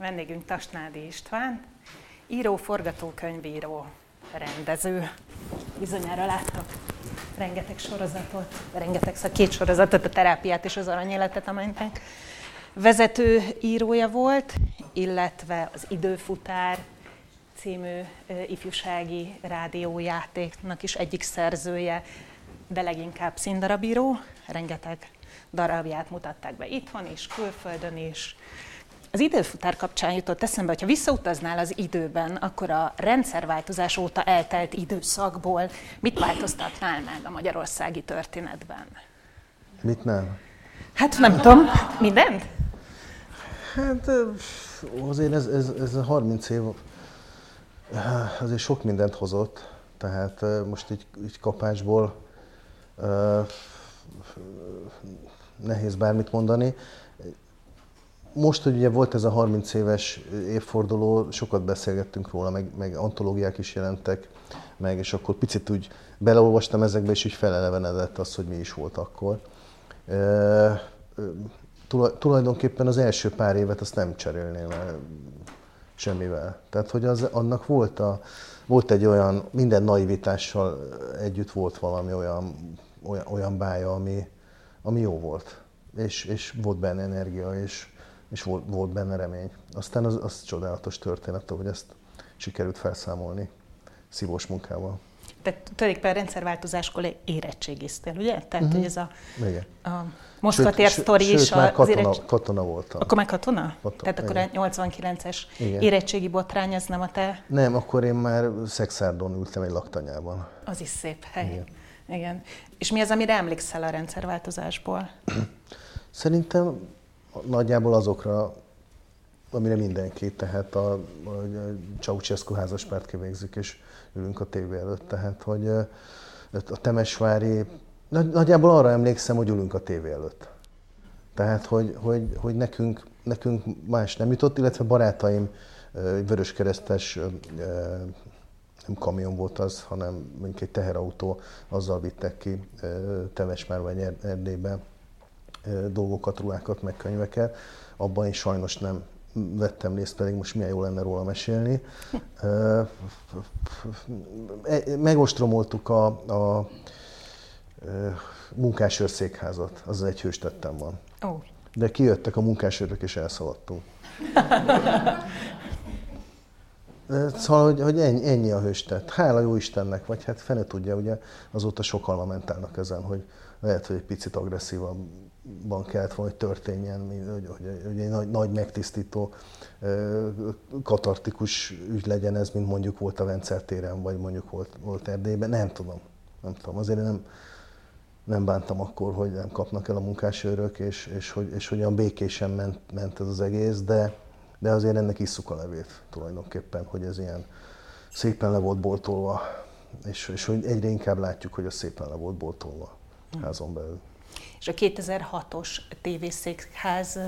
Vendégünk Tasnádi István, író, forgatókönyvíró, rendező. Bizonyára láttak rengeteg sorozatot, rengeteg szóval két sorozatot, a terápiát és az aranyéletet, amelynek vezető írója volt, illetve az Időfutár című ifjúsági rádiójátéknak is egyik szerzője, de leginkább színdarabíró, rengeteg darabját mutatták be itthon is, külföldön is. Az időfutár kapcsán jutott eszembe, hogyha visszautaznál az időben, akkor a rendszerváltozás óta eltelt időszakból mit változtatnál meg a magyarországi történetben? Mit nem? Hát nem tudom, mindent? Hát azért ez, ez, ez a 30 év azért sok mindent hozott, tehát most így, így kapásból nehéz bármit mondani. Most, hogy ugye volt ez a 30 éves évforduló, sokat beszélgettünk róla, meg, meg antológiák is jelentek, meg, és akkor picit úgy beleolvastam ezekbe, és így felelevenedett az, hogy mi is volt akkor. E, tulajdonképpen az első pár évet azt nem cserélném el semmivel. Tehát, hogy az, annak volt, a, volt egy olyan, minden naivitással együtt volt valami olyan, olyan, olyan bája, ami, ami jó volt. És, és volt benne energia, és, és volt, volt benne remény. Aztán az, az csodálatos történet, hogy ezt sikerült felszámolni szívós munkával. Tehát tulajdonképpen rendszerváltozáskor érettségiztél, ugye? Tehát, uh-huh. hogy ez a, Igen. a Moszkva tér sztori is. Sőt, már katona, érettség... katona voltam. Akkor már katona? katona Tehát akkor igen. a 89-es igen. érettségi botrány, az nem a te... Nem, akkor én már szexárdon ültem egy laktanyában. Az is szép hely. Igen. igen. És mi az, amire emlékszel a rendszerváltozásból? Szerintem nagyjából azokra, amire mindenki, tehát a, a Ceausescu házaspárt kivégzik, és ülünk a tévé előtt, tehát hogy a Temesvári, nagyjából arra emlékszem, hogy ülünk a tévé előtt. Tehát, hogy, hogy, hogy nekünk, nekünk más nem jutott, illetve barátaim vöröskeresztes nem kamion volt az, hanem mondjuk egy teherautó, azzal vittek ki Temesmár vagy Erdélybe dolgokat, ruhákat, meg könyveket. Abban én sajnos nem vettem részt, pedig most milyen jó lenne róla mesélni. E, megostromoltuk a, a munkásőrszékházat, az egy hőstettem van. Oh. De kijöttek a munkásőrök és elszaladtunk. Szóval, hogy, hogy ennyi, ennyi a hőstett. Hála jó Istennek, vagy hát fene tudja, ugye azóta sokan lamentálnak ezen, hogy lehet, hogy egy picit agresszívabban kellett volna, hogy történjen, hogy, hogy, hogy egy nagy, nagy megtisztító, katartikus ügy legyen ez, mint mondjuk volt a Vencer téren, vagy mondjuk volt, volt Erdélyben. Nem tudom. Nem tudom. Azért nem, nem bántam akkor, hogy nem kapnak el a munkásőrök, és, és, hogy, és hogy olyan békésen ment, ment ez az egész, de, de azért ennek isszuk a levét tulajdonképpen, hogy ez ilyen szépen le volt boltolva, és, és hogy egyre inkább látjuk, hogy a szépen le volt boltolva házon belül. És a 2006-os tévészékház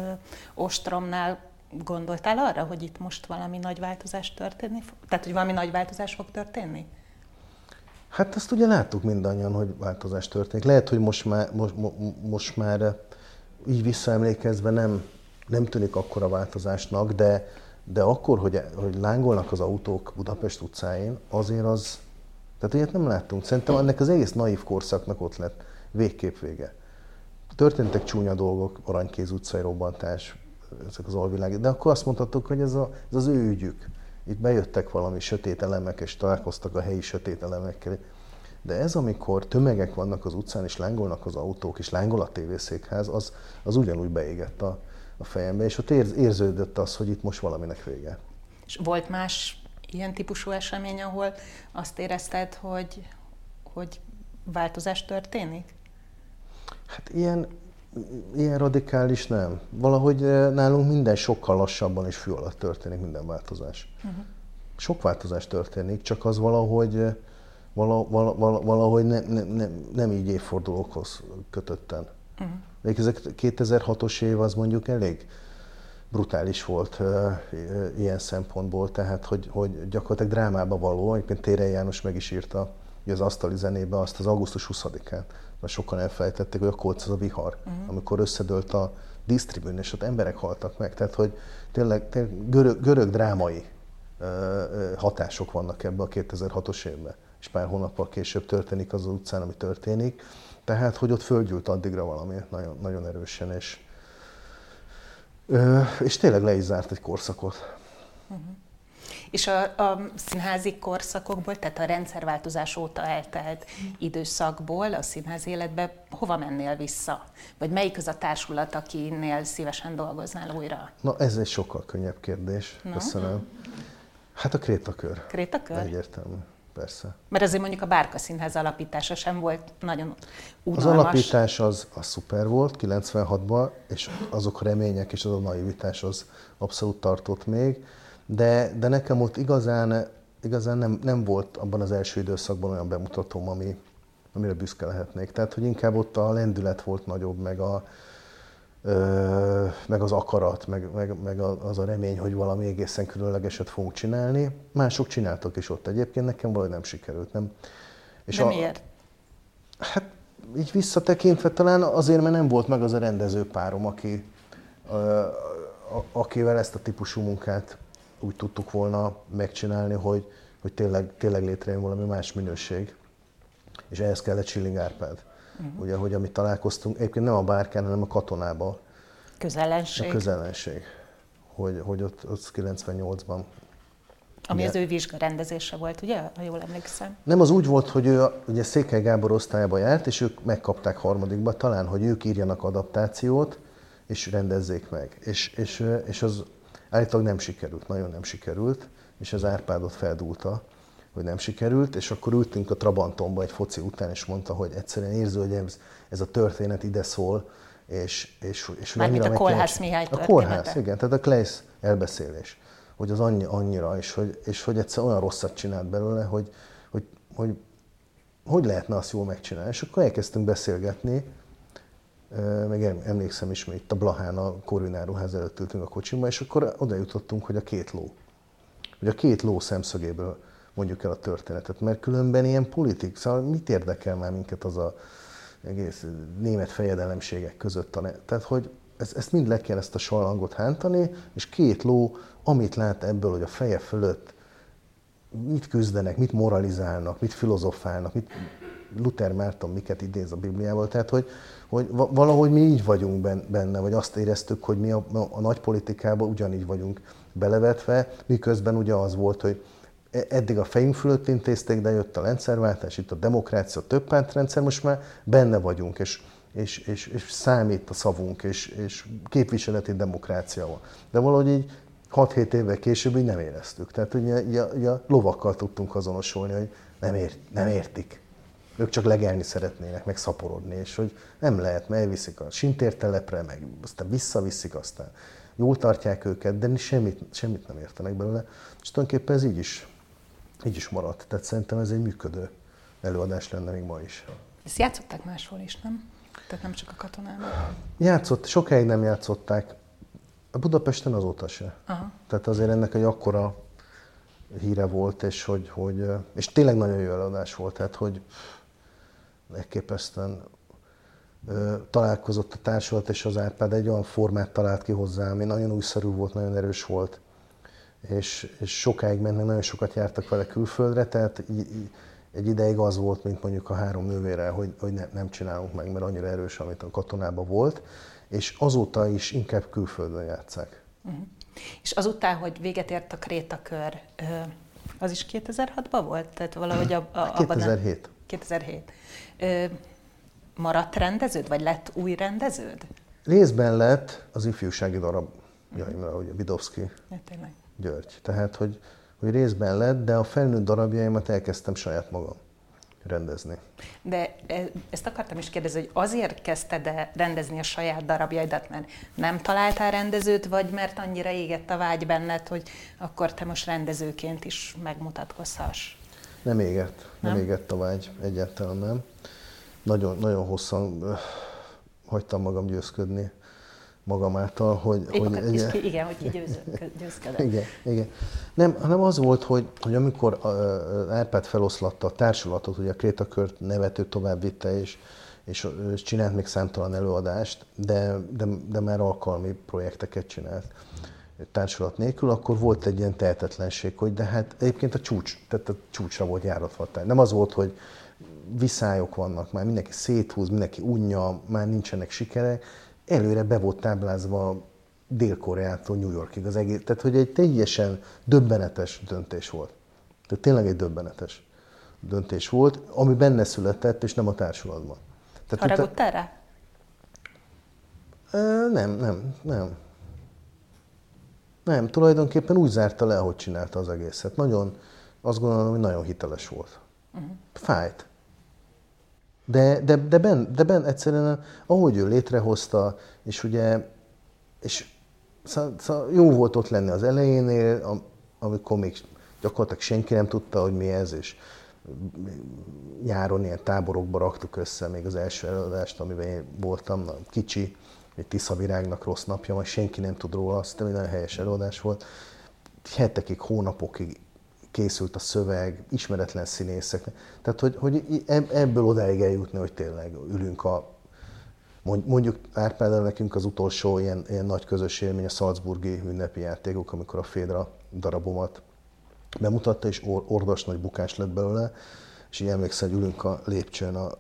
ostromnál gondoltál arra, hogy itt most valami nagy változás történni fog? Tehát, hogy valami nagy változás fog történni? Hát azt ugye láttuk mindannyian, hogy változás történik. Lehet, hogy most már, most, most már így visszaemlékezve nem, nem tűnik akkora változásnak, de, de akkor, hogy, hogy lángolnak az autók Budapest utcáin, azért az, tehát ilyet nem láttunk. Szerintem ennek az egész naív korszaknak ott lett végképp vége. Történtek csúnya dolgok, Aranykéz utcai robbantás, ezek az alvilág, de akkor azt mondhattuk, hogy ez, a, ez az ő ügyük. Itt bejöttek valami sötét elemek, és találkoztak a helyi sötét elemekkel. De ez, amikor tömegek vannak az utcán, és lángolnak az autók, és lángol a tévészékház, az, az ugyanúgy beégett a, a fejembe, és ott érz, érződött az, hogy itt most valaminek vége. És volt más ilyen típusú esemény, ahol azt érezted, hogy, hogy változás történik? Hát ilyen, ilyen radikális nem. Valahogy eh, nálunk minden sokkal lassabban és fű alatt történik minden változás. Uh-huh. Sok változás történik, csak az valahogy, eh, valahogy, valahogy ne, ne, ne, nem így évfordulókhoz kötötten. Uh-huh. Ez 2006-os év az mondjuk elég brutális volt uh, ilyen szempontból, tehát hogy, hogy gyakorlatilag drámába való, egyébként Tére János meg is írta az asztali zenébe azt az augusztus 20-án, mert sokan elfelejtették, hogy akkor az a vihar, uh-huh. amikor összedőlt a disztribűn, és ott emberek haltak meg. Tehát, hogy tényleg, tényleg görög, görög drámai hatások vannak ebbe a 2006-os évben, és pár hónappal később történik az, az utcán, ami történik. Tehát, hogy ott földgyűlt addigra valami nagyon, nagyon erősen, és, és tényleg le is zárt egy korszakot. Uh-huh. És a, a színházi korszakokból, tehát a rendszerváltozás óta eltelt időszakból a színház életbe hova mennél vissza? Vagy melyik az a társulat, akinél szívesen dolgoznál újra? Na, ez egy sokkal könnyebb kérdés. Na? Köszönöm. Hát a Krétakör. Krétakör? Egyértelmű. Persze. Mert azért mondjuk a Bárka Színház alapítása sem volt nagyon unalmas. Az alapítás az, az szuper volt 96-ban, és azok a remények és az a naivitás az abszolút tartott még, de, de nekem ott igazán, igazán nem, nem volt abban az első időszakban olyan bemutatóm, ami, amire büszke lehetnék. Tehát, hogy inkább ott a lendület volt nagyobb, meg a, meg az akarat, meg, meg, meg az a remény, hogy valami egészen különlegeset fogunk csinálni. Mások csináltak is ott egyébként, nekem valahogy nem sikerült. Nem. És De a, miért? Hát így visszatekintve talán azért, mert nem volt meg az a rendező párom, aki, a, a, akivel ezt a típusú munkát úgy tudtuk volna megcsinálni, hogy, hogy tényleg, tényleg létrejön valami más minőség. És ehhez kellett Schilling Árpád. Uh-huh. Ugye, hogy amit találkoztunk, egyébként nem a bárkán, hanem a katonába. Közellenség. A közellenség. Hogy, hogy ott, ott 98-ban ami ugye, az ő vizsga rendezése volt, ugye, ha jól emlékszem? Nem, az úgy volt, hogy ő ugye Székely Gábor osztályba járt, és ők megkapták harmadikba, talán, hogy ők írjanak adaptációt, és rendezzék meg. És, és, és az állítólag nem sikerült, nagyon nem sikerült, és az Árpádot feldúlta hogy nem sikerült, és akkor ültünk a Trabantonba egy foci után, és mondta, hogy egyszerűen érző, hogy ez, ez a történet ide szól, és, és, és Mármint a Kolhász Mihály A Kolhász, igen, tehát a Kleisz elbeszélés, hogy az annyi, annyira, és hogy, és hogy egyszer olyan rosszat csinált belőle, hogy, hogy, hogy hogy lehetne azt jól megcsinálni. És akkor elkezdtünk beszélgetni, meg emlékszem is, hogy itt a Blahán a Korvináruház előtt ültünk a kocsimba, és akkor oda jutottunk, hogy a két ló. Hogy a két ló szemszögéből mondjuk el a történetet, mert különben ilyen politik, szóval mit érdekel már minket az a egész német fejedelemségek között. A ne? Tehát, hogy ezt, ezt mind le kell ezt a sallangot hántani, és két ló, amit lát ebből, hogy a feje fölött mit küzdenek, mit moralizálnak, mit filozofálnak, mit Luther Márton miket idéz a Bibliával, tehát hogy, hogy valahogy mi így vagyunk benne, vagy azt éreztük, hogy mi a, a nagy politikában ugyanígy vagyunk belevetve, miközben ugye az volt, hogy eddig a fejünk fölött intézték, de jött a rendszerváltás, itt a demokrácia, a többpártrendszer, most már benne vagyunk, és, és, és, és számít a szavunk, és, és képviseleti demokrácia van. De valahogy így 6-7 évvel később így nem éreztük. Tehát ugye, ugye, ugye lovakkal tudtunk azonosulni, hogy nem, ért, nem értik. Ők csak legelni szeretnének, meg szaporodni, és hogy nem lehet, mert elviszik a sintértelepre, meg aztán visszaviszik, aztán jól tartják őket, de semmit, semmit nem értenek belőle. És tulajdonképpen ez így is így is maradt. Tehát szerintem ez egy működő előadás lenne még ma is. Ezt játszották máshol is, nem? Tehát nem csak a katonában? Játszott, sokáig nem játszották. A Budapesten azóta se. Aha. Tehát azért ennek egy akkora híre volt, és, hogy, hogy, és tényleg nagyon jó előadás volt, tehát hogy elképesztően találkozott a társulat és az Árpád egy olyan formát talált ki hozzá, ami nagyon újszerű volt, nagyon erős volt és, és sokáig mennek, nagyon sokat jártak vele külföldre, tehát egy ideig az volt, mint mondjuk a három nővére, hogy, hogy ne, nem csinálunk meg, mert annyira erős, amit a katonában volt, és azóta is inkább külföldön játszák. Uh-huh. És azután, hogy véget ért a Krétakör, az is 2006-ban volt? Tehát valahogy a, a, 2007. 2007. Maradt rendeződ, vagy lett új rendeződ? Részben lett az ifjúsági darab, uh-huh. ugye Vidovszki. Ja, tényleg. György. Tehát, hogy, hogy részben lett, de a felnőtt darabjaimat elkezdtem saját magam rendezni. De e, ezt akartam is kérdezni, hogy azért kezdted -e rendezni a saját darabjaidat, mert nem találtál rendezőt, vagy mert annyira égett a vágy benned, hogy akkor te most rendezőként is megmutatkozhass? Nem égett, nem, nem égett a vágy, egyáltalán nem. Nagyon, nagyon hosszan hagytam magam győzködni magam által, hogy... Épp hogy egy, ki, igen, hogy győzködött. igen, igen. Nem, hanem az volt, hogy, hogy amikor Árpád feloszlatta a társulatot, ugye a Krétakört nevető tovább vitte, és, és, és csinált még számtalan előadást, de, de, de már alkalmi projekteket csinált társulat nélkül, akkor volt egy ilyen tehetetlenség, hogy de hát egyébként a csúcs, tehát a csúcsra volt járatva. Nem az volt, hogy viszályok vannak, már mindenki széthúz, mindenki unja, már nincsenek sikerek, előre be volt táblázva Dél-Koreától New Yorkig az egész. Tehát, hogy egy teljesen döbbenetes döntés volt. Tehát tényleg egy döbbenetes döntés volt, ami benne született, és nem a társulatban. Tehát erre? Nem, nem, nem. Nem, tulajdonképpen úgy zárta le, ahogy csinálta az egészet. Nagyon, azt gondolom, hogy nagyon hiteles volt. Uh-huh. Fájt. De, de, de, ben, de ben egyszerűen, ahogy ő létrehozta, és ugye, és szóval, szóval jó volt ott lenni az elejénél, amikor még gyakorlatilag senki nem tudta, hogy mi ez, és nyáron ilyen táborokba raktuk össze még az első előadást, amiben én voltam, kicsi, egy Tiszavirágnak rossz napja, majd senki nem tud róla, azt egy nagyon helyes előadás volt. Hetekig, hónapokig készült a szöveg, ismeretlen színészek. Tehát, hogy, hogy ebből odáig eljutni, hogy tényleg ülünk a Mondjuk Árpád nekünk az utolsó ilyen, ilyen nagy közös élmény a Salzburgi ünnepi játékok, amikor a Fédra darabomat bemutatta, és or, ordas nagy bukás lett belőle, és így emlékszem, hogy ülünk a lépcsőn, a,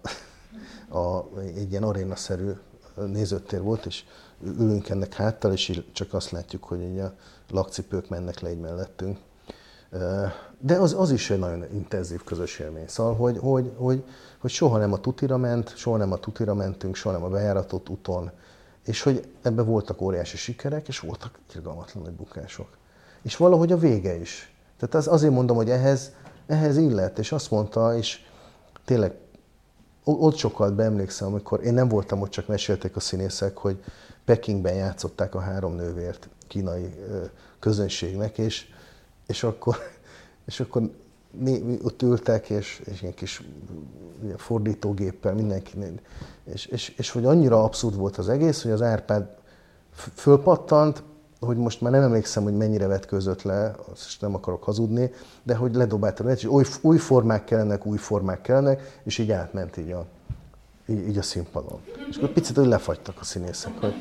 a, egy ilyen arénaszerű nézőtér volt, és ülünk ennek háttal, és csak azt látjuk, hogy így a lakcipők mennek le egy mellettünk. De az, az is egy nagyon intenzív közös élmény. Szóval, hogy, hogy, hogy, hogy soha nem a tutira ment, soha nem a tutira mentünk, soha nem a bejáratott úton, és hogy ebben voltak óriási sikerek, és voltak irgalmatlan nagy bukások. És valahogy a vége is. Tehát az, azért mondom, hogy ehhez, ehhez illet, és azt mondta, és tényleg ott sokkal beemlékszem, amikor én nem voltam ott, csak meséltek a színészek, hogy Pekingben játszották a három nővért kínai közönségnek, és, és akkor, és akkor ott ültek, és, és ilyen kis fordítógéppel mindenki, és, és, és hogy annyira abszurd volt az egész, hogy az Árpád fölpattant, hogy most már nem emlékszem, hogy mennyire vetközött le, azt nem akarok hazudni, de hogy ledobálta és új, formák kellenek, új formák kellenek, és így átment így a, így, így a színpadon. És akkor picit hogy lefagytak a színészek, hogy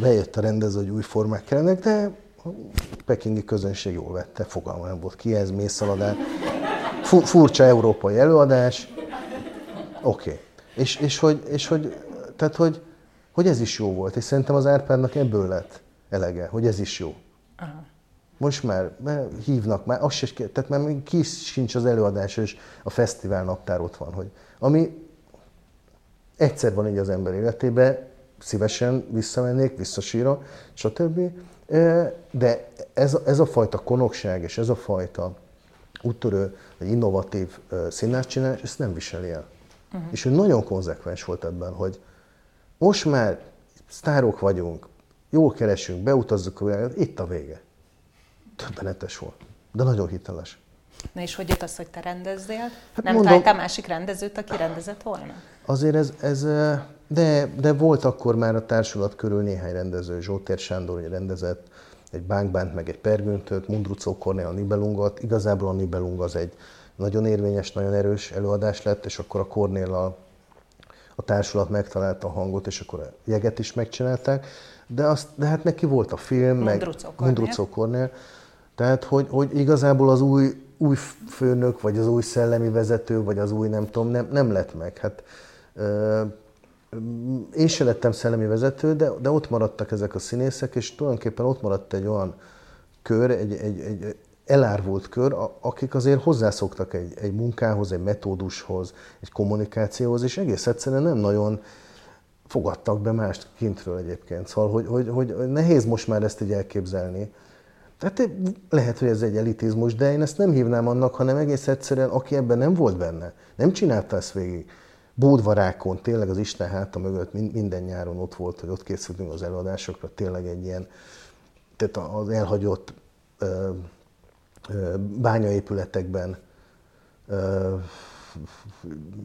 bejött a rendező, hogy új formák kellenek, de a pekingi közönség jól vette, fogalma nem volt ki ez, mészszaladás. Furcsa európai előadás, oké. Okay. És, és, hogy, és hogy, tehát, hogy, hogy ez is jó volt, és szerintem az Árpádnak ebből lett elege, hogy ez is jó. Aha. Most már hívnak, már az se, tehát már még ki sincs az előadás, és a fesztivál naptár ott van, hogy ami egyszer van így az ember életében, szívesen visszamennék, visszasíra, stb. De ez, ez a fajta konokság és ez a fajta úttörő, vagy innovatív színáscsinálás, ezt nem viseli el. Uh-huh. És ő nagyon konzekvens volt ebben, hogy most már sztárok vagyunk, jól keresünk, beutazzuk a világot, itt a vége. Többenetes volt, de nagyon hiteles. Na és hogy jött az, hogy te rendezzél? Hát Nem mondom, találtál másik rendezőt, aki rendezett volna? Azért ez, ez de, de volt akkor már a társulat körül néhány rendező. Zsótér Sándor rendezett, egy Bánkbánt, meg egy Pergüntöt, Mundrucó Kornél a Nibelungot. Igazából a Nibelung az egy nagyon érvényes, nagyon erős előadás lett, és akkor a Kornél a, a társulat megtalálta a hangot, és akkor a jeget is megcsinálták. De, azt, de hát neki volt a film, Mundrucó meg Mundrucó Kornél. Tehát, hogy, hogy igazából az új, új főnök, vagy az új szellemi vezető, vagy az új nem tudom, nem, nem lett meg. Hát, én se lettem szellemi vezető, de, de ott maradtak ezek a színészek, és tulajdonképpen ott maradt egy olyan kör, egy, egy, egy elárvult kör, akik azért hozzászoktak egy, egy munkához, egy metódushoz, egy kommunikációhoz, és egész egyszerűen nem nagyon fogadtak be mást kintről egyébként. Szóval, hogy, hogy, hogy nehéz most már ezt így elképzelni. Tehát lehet, hogy ez egy elitizmus, de én ezt nem hívnám annak, hanem egész egyszerűen, aki ebben nem volt benne, nem csinálta ezt végig, Bódvarákon, tényleg az Isten háta mögött minden nyáron ott volt, hogy ott készültünk az előadásokra, tényleg egy ilyen, tehát az elhagyott ö, ö, bányaépületekben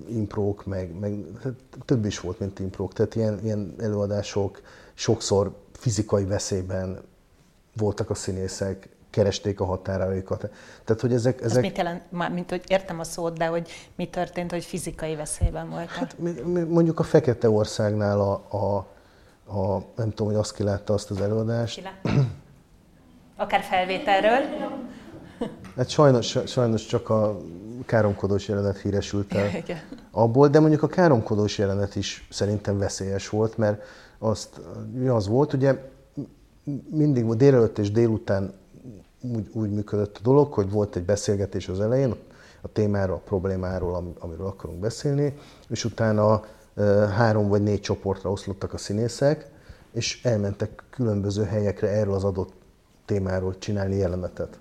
imprók, meg, meg több is volt, mint imprók, tehát ilyen, ilyen előadások sokszor fizikai veszélyben voltak a színészek, keresték a határaikat. Tehát, hogy ezek... ezek... Ez mit jelent? Már, mint hogy értem a szót, de hogy mi történt, hogy fizikai veszélyben voltak? Hát, mondjuk a Fekete Országnál a, a, a nem tudom, hogy azt ki látta azt az előadást. Ki Akár felvételről. Hát sajnos, sajnos csak a káromkodós jelenet híresült el abból, de mondjuk a káromkodós jelenet is szerintem veszélyes volt, mert azt, az volt, ugye mindig délelőtt és délután úgy, úgy működött a dolog, hogy volt egy beszélgetés az elején a témáról, a problémáról, amiről akarunk beszélni, és utána három vagy négy csoportra oszlottak a színészek, és elmentek különböző helyekre erről az adott témáról csinálni jelenetet.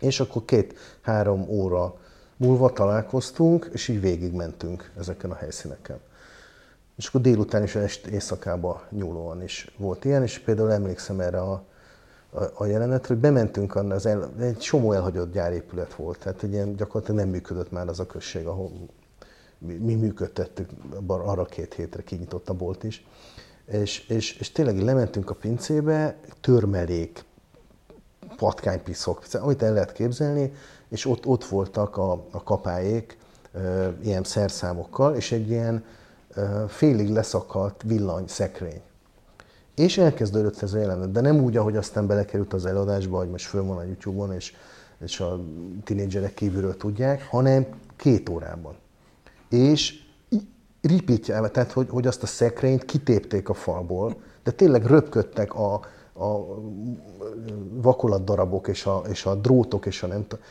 És akkor két-három óra múlva találkoztunk, és így végigmentünk ezeken a helyszíneken. És akkor délután is est éjszakába nyúlóan is volt ilyen, és például emlékszem erre a, a, a jelenetre, hogy bementünk annak, az el, egy csomó elhagyott gyárépület volt, tehát egy ilyen gyakorlatilag nem működött már az a község, ahol mi, mi működtettük, arra két hétre kinyitott a bolt is. És, és, és tényleg lementünk a pincébe, törmelék, patkánypiszok, amit el lehet képzelni, és ott, ott voltak a, a kapályék e, ilyen szerszámokkal, és egy ilyen e, félig leszakadt villany szekrény. És elkezdődött ez a jelenet, de nem úgy, ahogy aztán belekerült az előadásba, hogy most föl van a YouTube-on, és, és a tinédzserek kívülről tudják, hanem két órában. És ripítjálva, tehát hogy, hogy azt a szekrényt kitépték a falból, de tényleg röpködtek a, a vakolat darabok és a, és a drótok és a nem tudom.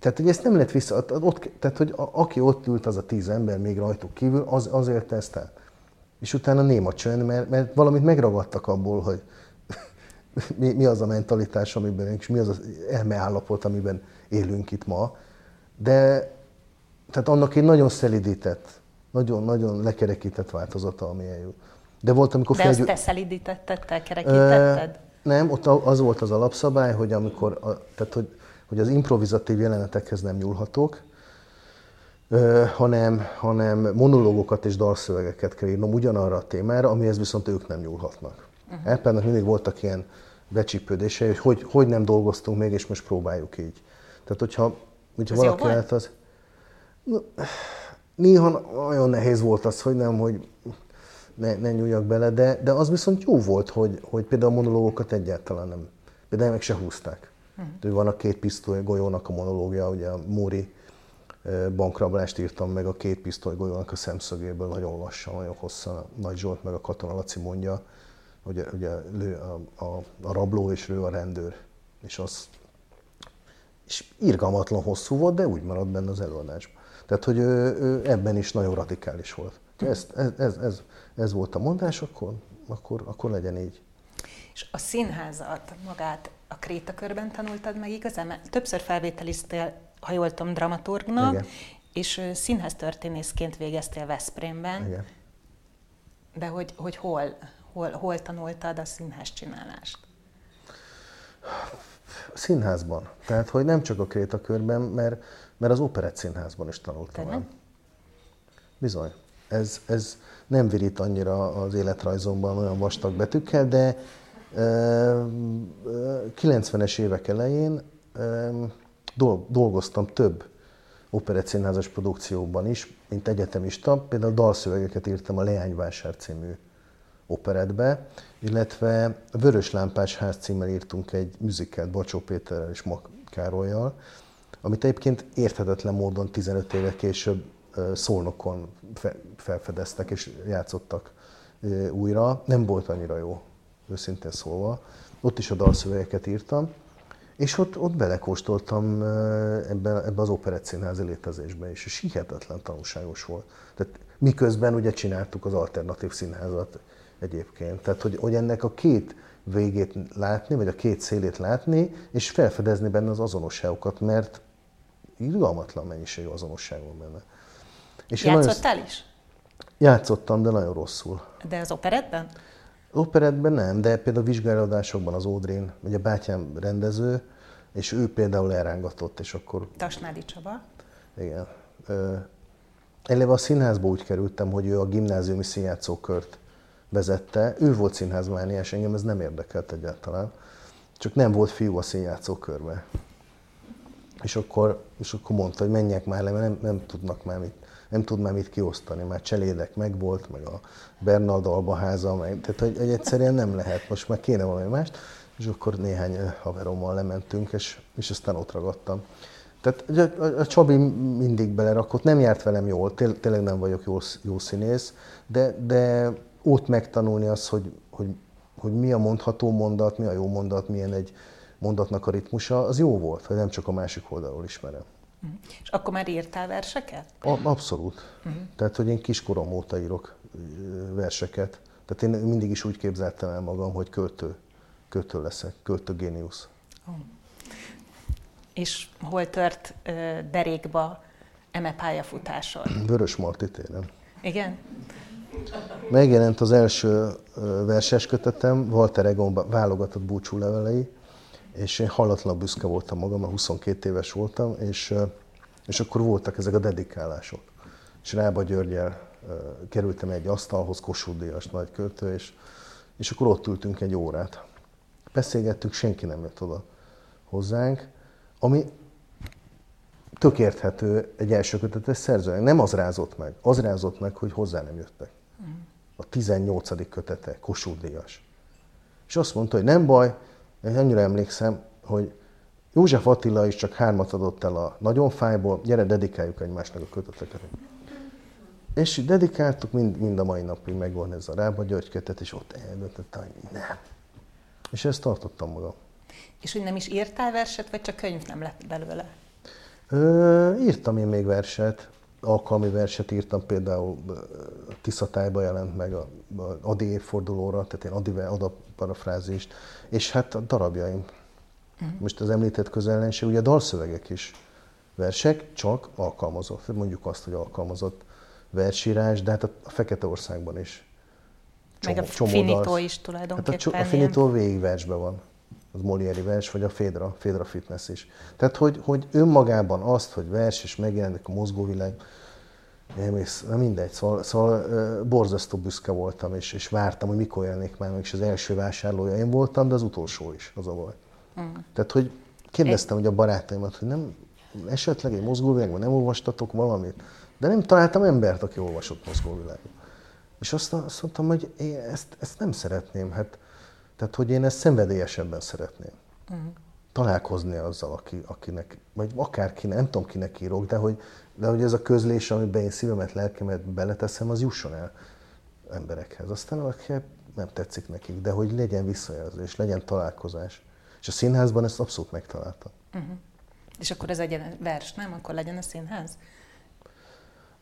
Tehát, hogy ezt nem lehet vissza, ott, tehát, hogy a, aki ott ült, az a tíz ember még rajtuk kívül, az, azért ezt el. És utána néma csönd, mert, mert valamit megragadtak abból, hogy mi, mi az a mentalitás, amiben, és mi az az elmeállapot, amiben élünk itt ma. De tehát annak egy nagyon szelidített, nagyon-nagyon lekerekített változata, ami eljut. De volt, amikor De felgyú... azt te szelidítetted, te kerekítetted? Nem, ott az volt az alapszabály, hogy amikor, tehát hogy, hogy az improvizatív jelenetekhez nem nyúlhatok, hanem, hanem monológokat és dalszövegeket kell írnom ugyanarra a témára, amihez viszont ők nem nyúlhatnak. Uh-huh. Eppennek mindig voltak ilyen becsípődései, hogy, hogy hogy nem dolgoztunk még, és most próbáljuk így. Tehát, hogyha, hogyha valaki lehet, az... Néha nagyon nehéz volt az, hogy nem, hogy ne, ne nyúljak bele, de, de az viszont jó volt, hogy, hogy például a monológokat egyáltalán nem, például meg se húzták. Uh-huh. Van a két pisztoly golyónak a monológia, ugye a Móri bankrablást írtam meg a két pisztoly golyónak a szemszögéből, nagyon lassan, nagyon hosszan. Nagy Zsolt meg a Katona Laci mondja, hogy ugye lő a, a, a rabló és lő a rendőr. És az és irgalmatlan hosszú volt, de úgy maradt benne az előadásban. Tehát, hogy ő, ő ebben is nagyon radikális volt. Ez, ez, ez, ez, ez volt a mondás, akkor, akkor, akkor legyen így. És a színházat magát a Krétakörben tanultad meg igazán? Mert többször felvételiztél, ha jól tudom, dramaturgnak, Igen. és színháztörténészként végeztél Veszprémben. Igen. De hogy, hogy hol, hol, hol tanultad a színház csinálást? Színházban. Tehát, hogy nem csak a Krétakörben, mert, mert az Operett Színházban is tanultam el. Bizony. Ez, ez nem virít annyira az életrajzomban olyan vastag betűkkel, de 90-es évek elején dolgoztam több operettszínházas produkcióban is, mint egyetemista. Például dalszövegeket írtam a Leányvásár című operetbe, illetve Vörös Lámpás ház címmel írtunk egy műzikát Bacsó Péterrel és Mak Károlyjal, amit egyébként érthetetlen módon 15 éve később szolnokon felfedeztek és játszottak újra. Nem volt annyira jó, őszintén szólva. Ott is a dalszövegeket írtam, és ott, ott belekóstoltam ebbe, ebbe az operett színházi létezésbe is, és hihetetlen tanulságos volt. Tehát miközben ugye csináltuk az alternatív színházat egyébként. Tehát, hogy, hogy ennek a két végét látni, vagy a két szélét látni, és felfedezni benne az azonosságokat, mert irgalmatlan mennyiségű azonosság van benne. És Játszottál is? Játszottam, de nagyon rosszul. De az operetben? Operetben nem, de például vizsgálódásokban az Ódrén, ugye bátyám rendező, és ő például elrángatott, és akkor... Tasnádi Csaba. Igen. Eleve a színházba úgy kerültem, hogy ő a gimnáziumi színjátszókört vezette. Ő volt színházmániás, engem ez nem érdekelt egyáltalán. csak nem volt fiú a színjátszókörbe. És akkor, és akkor mondta, hogy menjek már le, mert nem, nem tudnak már mit, nem tud már mit kiosztani, már cselédek meg volt, meg a Bernard Albaháza, meg, tehát hogy, hogy egyszerűen nem lehet, most már kéne valami mást, és akkor néhány haverommal lementünk, és, és aztán ott ragadtam. Tehát a, a, a Csabi mindig belerakott, nem járt velem jól, té, tényleg nem vagyok jó, jó színész, de, de ott megtanulni azt, hogy, hogy, hogy mi a mondható mondat, mi a jó mondat, milyen egy mondatnak a ritmusa, az jó volt, hogy nem csak a másik oldalról ismerem. Uh-huh. És akkor már írtál verseket? A, abszolút. Uh-huh. Tehát, hogy én kiskorom óta írok verseket. Tehát én mindig is úgy képzeltem el magam, hogy költő, költő leszek, költőgéniusz. Uh-huh és hol tört derékba eme pályafutásod? Vörös Marti téren. Igen? Megjelent az első verses kötetem, Walter Egon válogatott búcsúlevelei, és én hallatlan büszke voltam magam, mert 22 éves voltam, és, és akkor voltak ezek a dedikálások. És Rába Györgyel kerültem egy asztalhoz, Kossuth Díjas nagy költő, és, és akkor ott ültünk egy órát. Beszélgettünk, senki nem jött oda hozzánk, ami tök érthető egy első kötetes szerzőnek. Nem az rázott meg, az rázott meg, hogy hozzá nem jöttek. A 18. kötete, Kossuth Díjas. És azt mondta, hogy nem baj, én annyira emlékszem, hogy József Attila is csak hármat adott el a nagyon fájból, gyere, dedikáljuk egymásnak a köteteket. És dedikáltuk, mind, mind a mai napig megvan ez a Rába György kötet, és ott eldöntötte, hogy nem. És ezt tartottam magam. És hogy nem is írtál verset, vagy csak könyv nem lett belőle? Ö, írtam én még verset, alkalmi verset írtam, például Tiszatájba jelent meg a, a Adi évfordulóra, tehát én Adi Ada parafrázist, és hát a darabjaim. Uh-huh. Most az említett közellenség, ugye a dalszövegek is versek, csak alkalmazott, mondjuk azt, hogy alkalmazott versírás, de hát a, a Fekete Országban is. Csomó, meg a csomó finitó dal. is tulajdonképpen. Hát a, a finitó végig versben van az Molieri vers, vagy a Fédra, Fédra Fitness is. Tehát, hogy, hogy önmagában azt, hogy vers és megjelenik a mozgóvilág, nem, nem mindegy, szóval, szóval borzasztó büszke voltam, és, és vártam, hogy mikor jelenik már, és az első vásárlója én voltam, de az utolsó is, az a baj. Mm. Tehát, hogy kérdeztem, hogy a barátaimat, hogy nem esetleg egy mozgóvilágban nem olvastatok valamit, de nem találtam embert, aki olvasott mozgóvilágot. És azt, azt mondtam, hogy én ezt, ezt nem szeretném. Hát tehát, hogy én ezt szenvedélyesebben szeretném. Uh-huh. Találkozni azzal, aki, akinek, vagy akárki, nem tudom kinek írok, de hogy, de hogy ez a közlés, amiben én szívemet, lelkemet beleteszem, az jusson el emberekhez. Aztán aki nem tetszik nekik, de hogy legyen visszajelzés, legyen találkozás. És a színházban ezt abszolút megtaláltam. Uh-huh. És akkor ez egy vers, nem? Akkor legyen a színház?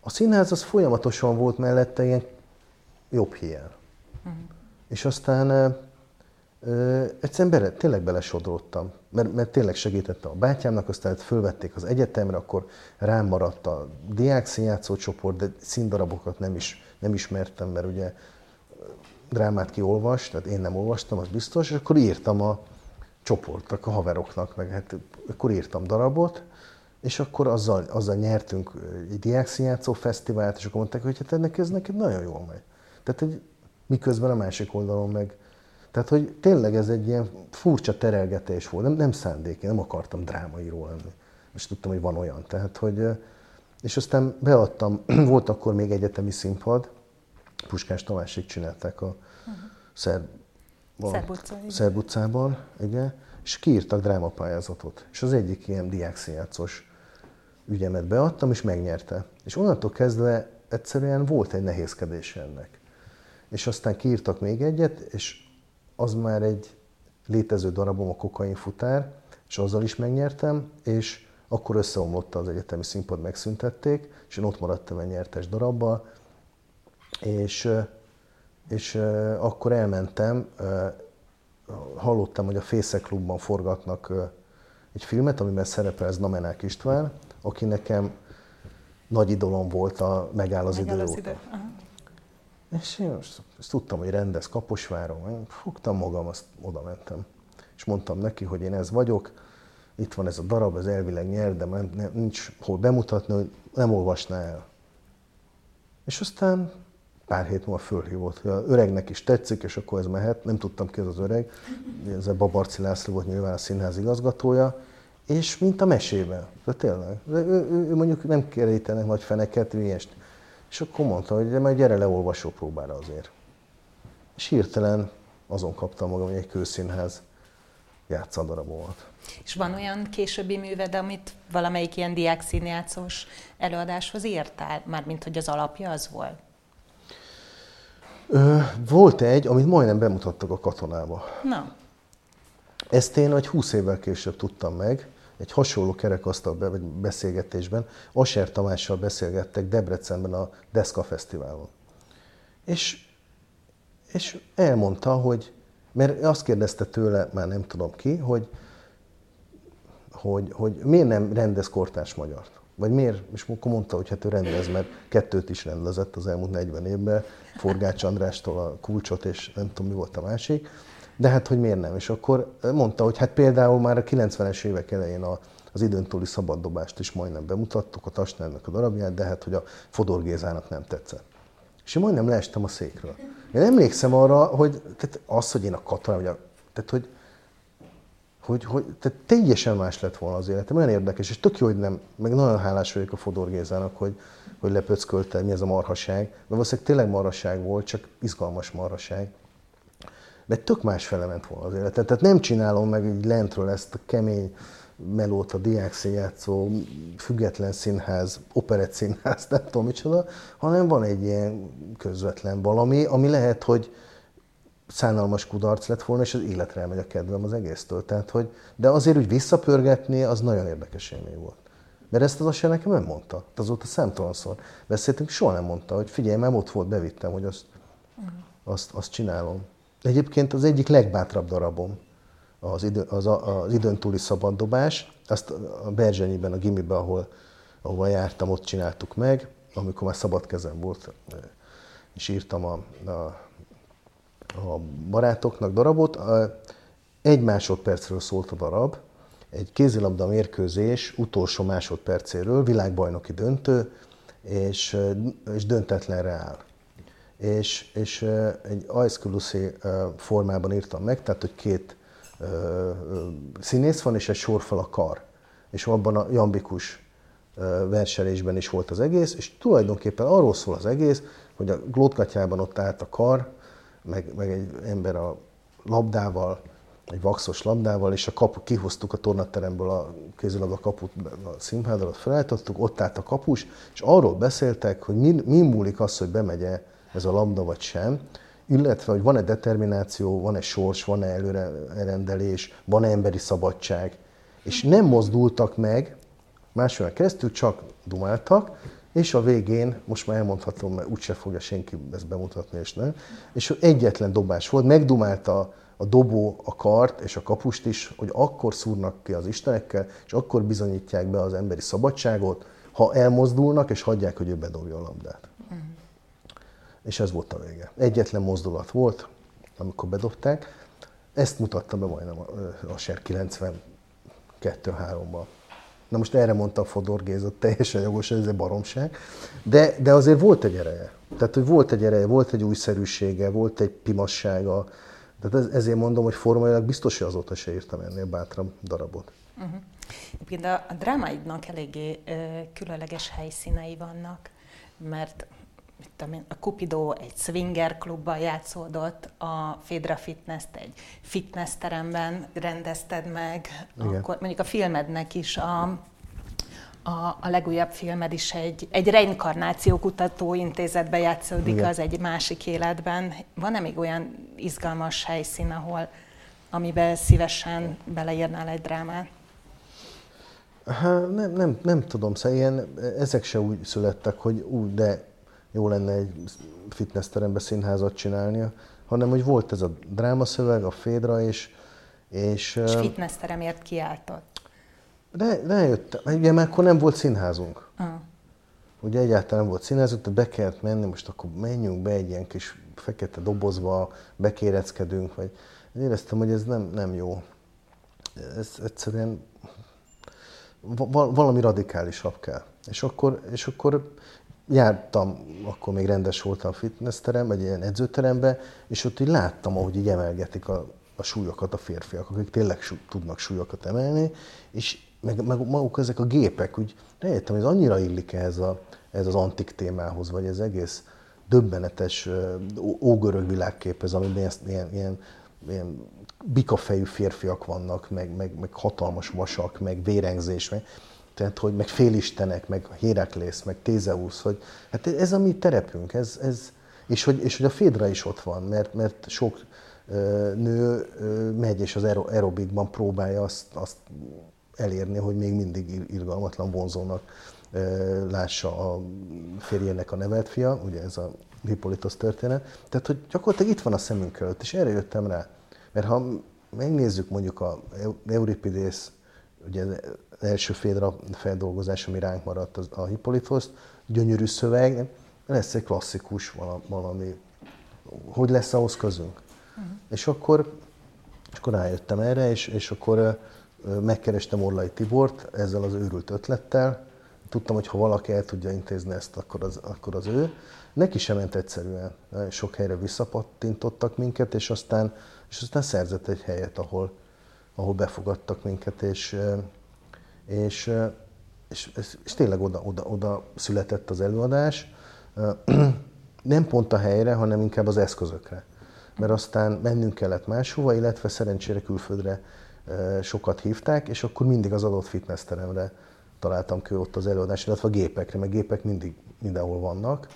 A színház az folyamatosan volt mellette ilyen jobb hiány. Uh-huh. És aztán egyszerűen bele, tényleg belesodródtam, mert, mert tényleg segítette a bátyámnak, aztán fölvették az egyetemre, akkor rám maradt a diák színjátszó csoport, de színdarabokat nem, is, nem ismertem, mert ugye drámát kiolvas, tehát én nem olvastam, az biztos, és akkor írtam a csoportnak, a haveroknak, meg hát akkor írtam darabot, és akkor azzal, azzal nyertünk egy diákszínjátszó fesztivált, és akkor mondták, hogy hát ennek ez neked nagyon jól megy. Tehát, hogy miközben a másik oldalon meg tehát, hogy tényleg ez egy ilyen furcsa terelgetés volt, nem, nem szándék, én nem akartam drámaíró lenni. És tudtam, hogy van olyan. Tehát, hogy, és aztán beadtam, volt akkor még egyetemi színpad, Puskás Tamásék csinálták a Szerb, Szerb utcában, igen, és kiírtak drámapályázatot. És az egyik ilyen diákszínjátszós ügyemet beadtam, és megnyerte. És onnantól kezdve egyszerűen volt egy nehézkedés ennek. És aztán kiírtak még egyet, és az már egy létező darabom, a kokain futár, és azzal is megnyertem, és akkor összeomlott az egyetemi színpad, megszüntették, és én ott maradtam egy nyertes darabbal, és, és akkor elmentem, hallottam, hogy a Fészek Klubban forgatnak egy filmet, amiben szerepel Znamenák István, aki nekem nagy idolom volt a Megáll az Megáll idő az idő. És én most ezt tudtam, hogy rendez Kaposváron, én fogtam magam, azt oda mentem. És mondtam neki, hogy én ez vagyok, itt van ez a darab, ez elvileg nyer, de nem, nincs hol bemutatni, hogy nem olvasná el. És aztán pár hét múlva fölhívott, hogy az öregnek is tetszik, és akkor ez mehet. Nem tudtam ki az az öreg. Ez a Babarci László volt nyilván a színház igazgatója. És mint a mesében. De tényleg. De ő, ő, ő, mondjuk nem kerítenek nagy feneket, ilyest. És akkor mondta, hogy de majd gyere le olvasó próbára azért. És hirtelen azon kaptam magam, hogy egy kőszínház játsza darabomat. És van olyan későbbi műved, amit valamelyik ilyen diák színjátszós előadáshoz írtál? Mármint, hogy az alapja az volt? Ö, volt egy, amit majdnem bemutattak a katonába. Na. Ezt én egy 20 évvel később tudtam meg, egy hasonló kerekasztal beszélgetésben. Aser Tamással beszélgettek Debrecenben a Deska Fesztiválon. És, és elmondta, hogy, mert azt kérdezte tőle, már nem tudom ki, hogy, hogy, hogy miért nem rendez kortárs magyart. Vagy miért, és akkor mondta, hogy hát ő rendez, mert kettőt is rendezett az elmúlt 40 évben, Forgács Andrástól a kulcsot, és nem tudom, mi volt a másik. De hát, hogy miért nem? És akkor mondta, hogy hát például már a 90-es évek elején a, az időn túli szabaddobást is majdnem bemutattuk, a Tasnernek a darabját, de hát, hogy a Fodor Gézának nem tetszett. És én majdnem leestem a székről. Én emlékszem arra, hogy tehát az, hogy én a katona, vagy a, tehát, hogy, hogy, hogy tehát teljesen más lett volna az életem, olyan érdekes, és tök jó, hogy nem, meg nagyon hálás vagyok a Fodor Gézának, hogy, hogy lepöckölte, mi ez a marhaság, mert valószínűleg tényleg marhaság volt, csak izgalmas marhaság de tök más fele ment volna az életet. Tehát nem csinálom meg így lentről ezt a kemény melót, a diák játszó, független színház, operett színház, nem tudom micsoda, hanem van egy ilyen közvetlen valami, ami lehet, hogy szánalmas kudarc lett volna, és az életre elmegy a kedvem az egésztől. Tehát, hogy, de azért úgy visszapörgetni, az nagyon érdekes élmény volt. Mert ezt az asja nekem nem mondta. Azóta számtalanszor beszéltünk, soha nem mondta, hogy figyelj, már ott volt, bevittem, hogy azt, azt, azt csinálom. Egyébként az egyik legbátrabb darabom az, idő, az, az időn túli szabaddobás. Azt a Berzsenyiben, a gimiben, ahol, ahol jártam, ott csináltuk meg, amikor már szabad kezem volt, és írtam a, a, a barátoknak darabot. Egy másodpercről szólt a darab, egy kézilabda mérkőzés utolsó másodpercéről, világbajnoki döntő, és, és döntetlenre áll és, és egy Aizkulusi formában írtam meg, tehát hogy két színész van, és egy sorfal a kar. És abban a jambikus verselésben is volt az egész, és tulajdonképpen arról szól az egész, hogy a glótkatyában ott állt a kar, meg, meg egy ember a labdával, egy vaxos labdával, és a kapu, kihoztuk a tornateremből a kézilabda kaput, a színházalat felállítottuk, ott állt a kapus, és arról beszéltek, hogy mi, mi múlik az, hogy bemegye ez a lambda vagy sem, illetve, hogy van-e determináció, van-e sors, van-e előrendelés, van-e emberi szabadság. És nem mozdultak meg, másfél keresztül csak dumáltak, és a végén, most már elmondhatom, mert úgyse fogja senki ezt bemutatni, és nem, és egyetlen dobás volt, megdumálta a dobó a kart és a kapust is, hogy akkor szúrnak ki az istenekkel, és akkor bizonyítják be az emberi szabadságot, ha elmozdulnak, és hagyják, hogy ő bedobja a labdát és ez volt a vége. Egyetlen mozdulat volt, amikor bedobták. Ezt mutatta be majdnem a, a SER 92-3-ban. Na most erre mondta a Fodor Géza, teljesen jogos, ez egy baromság. De, de azért volt egy ereje. Tehát, hogy volt egy ereje, volt egy újszerűsége, volt egy pimassága. Tehát ez, ezért mondom, hogy formailag biztos, hogy azóta se írtam ennél bátran darabot. Uh-huh. a, a drámáidnak eléggé ö, különleges helyszínei vannak, mert mit tudom én, a Cupido egy swinger klubban játszódott, a Fedra fitness egy fitness teremben rendezted meg, Igen. akkor mondjuk a filmednek is a, a, a legújabb filmed is egy, egy reinkarnáció kutató intézetben játszódik, Igen. az egy másik életben. Van-e még olyan izgalmas helyszín, ahol amiben szívesen beleírnál egy drámát? Hát nem, nem, nem tudom, szóval ilyen, ezek se úgy születtek, hogy úgy, de jó lenne egy fitnessterembe színházat csinálnia, hanem hogy volt ez a drámaszöveg, a Fédra, és... És, és fitnessteremért kiáltott. De rájöttem, ugye mert akkor nem volt színházunk. Uh. Ugye egyáltalán nem volt színházunk, tehát be kellett menni, most akkor menjünk be egy ilyen kis fekete dobozba, bekéreckedünk, vagy éreztem, hogy ez nem, nem jó. Ez egyszerűen valami radikálisabb kell. És akkor, és akkor jártam, akkor még rendes voltam fitnessterem, egy ilyen edzőterembe, és ott így láttam, ahogy így emelgetik a, a súlyokat a férfiak, akik tényleg sú, tudnak súlyokat emelni, és meg, meg maguk ezek a gépek, úgy rájöttem, ez annyira illik ehhez, a, ehhez az antik témához, vagy ez egész döbbenetes ógörög világképhez, amiben ilyen, ilyen, ilyen, ilyen bikafejű férfiak vannak, meg, meg, meg hatalmas vasak, meg vérengzés, meg, tehát, hogy meg félistenek, meg Héraklész, meg Tézeusz, hogy hát ez a mi terepünk, ez, ez, és, hogy, és hogy a Fédra is ott van, mert, mert sok ö, nő ö, megy és az aerobikban próbálja azt, azt elérni, hogy még mindig irgalmatlan vonzónak ö, lássa a férjének a nevelt fia, ugye ez a Hippolytos történet. Tehát, hogy gyakorlatilag itt van a szemünk előtt, és erre jöttem rá. Mert ha megnézzük mondjuk a Euripidész, ugye első félra feldolgozás, ami ránk maradt az, a Hippolytos, gyönyörű szöveg, lesz egy klasszikus valami, hogy lesz ahhoz közünk. Uh-huh. És akkor, és akkor rájöttem erre, és, és akkor megkerestem Orlai Tibort ezzel az őrült ötlettel. Tudtam, hogy ha valaki el tudja intézni ezt, akkor az, akkor az ő. Neki sem ment egyszerűen. Sok helyre visszapattintottak minket, és aztán, és aztán szerzett egy helyet, ahol, ahol befogadtak minket, és, és, és, és, tényleg oda, oda, oda született az előadás. Nem pont a helyre, hanem inkább az eszközökre. Mert aztán mennünk kellett máshova, illetve szerencsére külföldre sokat hívták, és akkor mindig az adott fitnessteremre találtam ki ott az előadás, illetve a gépekre, mert gépek mindig mindenhol vannak.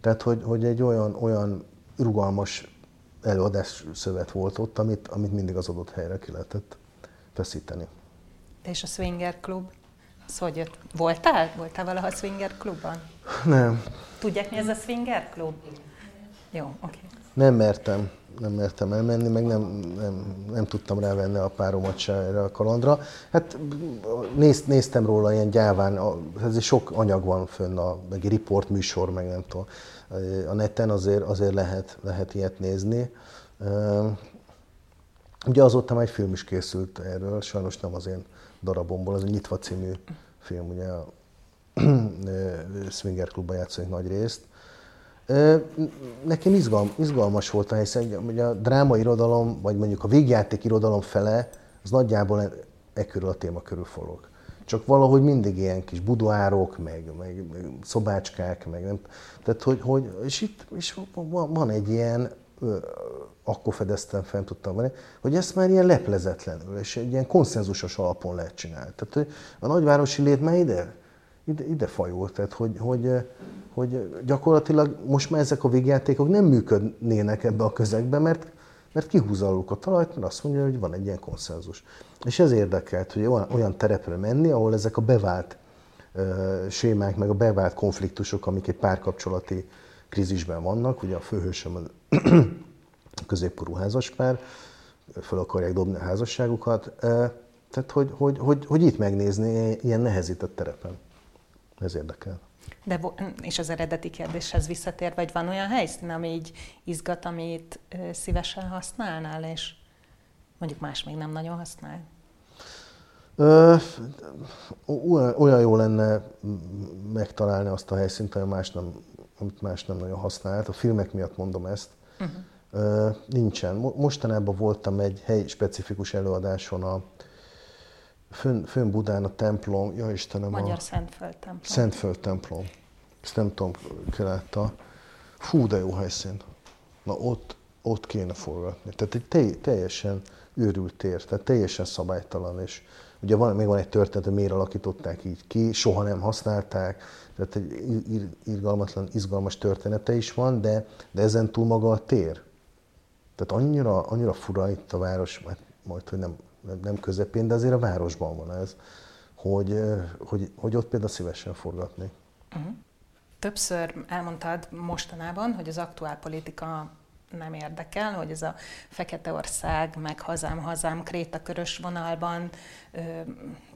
Tehát, hogy, hogy egy olyan, olyan rugalmas előadás szövet volt ott, amit, amit mindig az adott helyre ki lehetett feszíteni. És a Swinger Club? Az hogy jött? Voltál? Voltál valaha a Swinger Klubban? Nem. Tudják, mi ez a Swinger Klub? Jó, oké. Okay. Nem mertem nem mertem elmenni, meg nem, nem, nem tudtam rávenni a páromat se erre a kalandra. Hát néz, néztem róla ilyen gyáván, ez sok anyag van fönn, a, meg egy riport műsor, meg nem tudom. A neten azért, azért lehet, lehet ilyet nézni. Ugye azóta már egy film is készült erről, sajnos nem az én darabomból, az a Nyitva című film, ugye a Swinger Klubban játszik nagy részt. Nekem izgalm, izgalmas volt hiszen hogy a dráma irodalom, vagy mondjuk a végjáték irodalom fele, az nagyjából e, e körül a téma körül forog. Csak valahogy mindig ilyen kis budoárok, meg, meg, meg szobácskák, meg nem. Tehát, hogy, hogy és itt és van egy ilyen, akkor fedeztem fel, tudtam venni, hogy ezt már ilyen leplezetlenül, és egy ilyen konszenzusos alapon lehet csinálni. Tehát, a nagyvárosi lét már ide, ide, ide fajult, tehát, hogy, hogy, hogy gyakorlatilag most már ezek a végjátékok nem működnének ebbe a közegbe, mert, mert kihúzaluk a talajt, mert azt mondja, hogy van egy ilyen konszenzus. És ez érdekelt, hogy olyan, olyan terepre menni, ahol ezek a bevált uh, sémák, meg a bevált konfliktusok, amik egy párkapcsolati krízisben vannak, ugye a főhősöm középkorú házaspár, fel akarják dobni a házasságukat, tehát hogy, hogy, hogy, hogy itt megnézni ilyen nehezített terepen. Ez érdekel. De, és az eredeti kérdéshez visszatér, vagy van olyan helyszín, ami így izgat, amit szívesen használnál, és mondjuk más még nem nagyon használ? Ö, olyan jó lenne megtalálni azt a helyszínt, amit más nem, amit más nem nagyon használt. A filmek miatt mondom ezt. Uh-huh. Nincsen. Mostanában voltam egy helyi specifikus előadáson a fönn, fönn Budán a templom, ja Istenem, Magyar a Szentföld templom. Szentföld templom. Ezt nem tudom, ki látta. Fú, de jó helyszín. Na ott, ott kéne forgatni. Tehát egy teljesen őrült tér, tehát teljesen szabálytalan, és ugye van, még van egy történet, hogy miért alakították így ki, soha nem használták, tehát egy irgalmatlan, izgalmas története is van, de, de ezen túl maga a tér. Tehát annyira, annyira fura itt a város, mert majd, hogy nem nem közepén, de azért a városban van ez, hogy, hogy, hogy ott például szívesen forgatni. Uh-huh. Többször elmondtad mostanában, hogy az aktuál politika nem érdekel, hogy ez a Feketeország, meg hazám, hazám, krétakörös vonalban ö,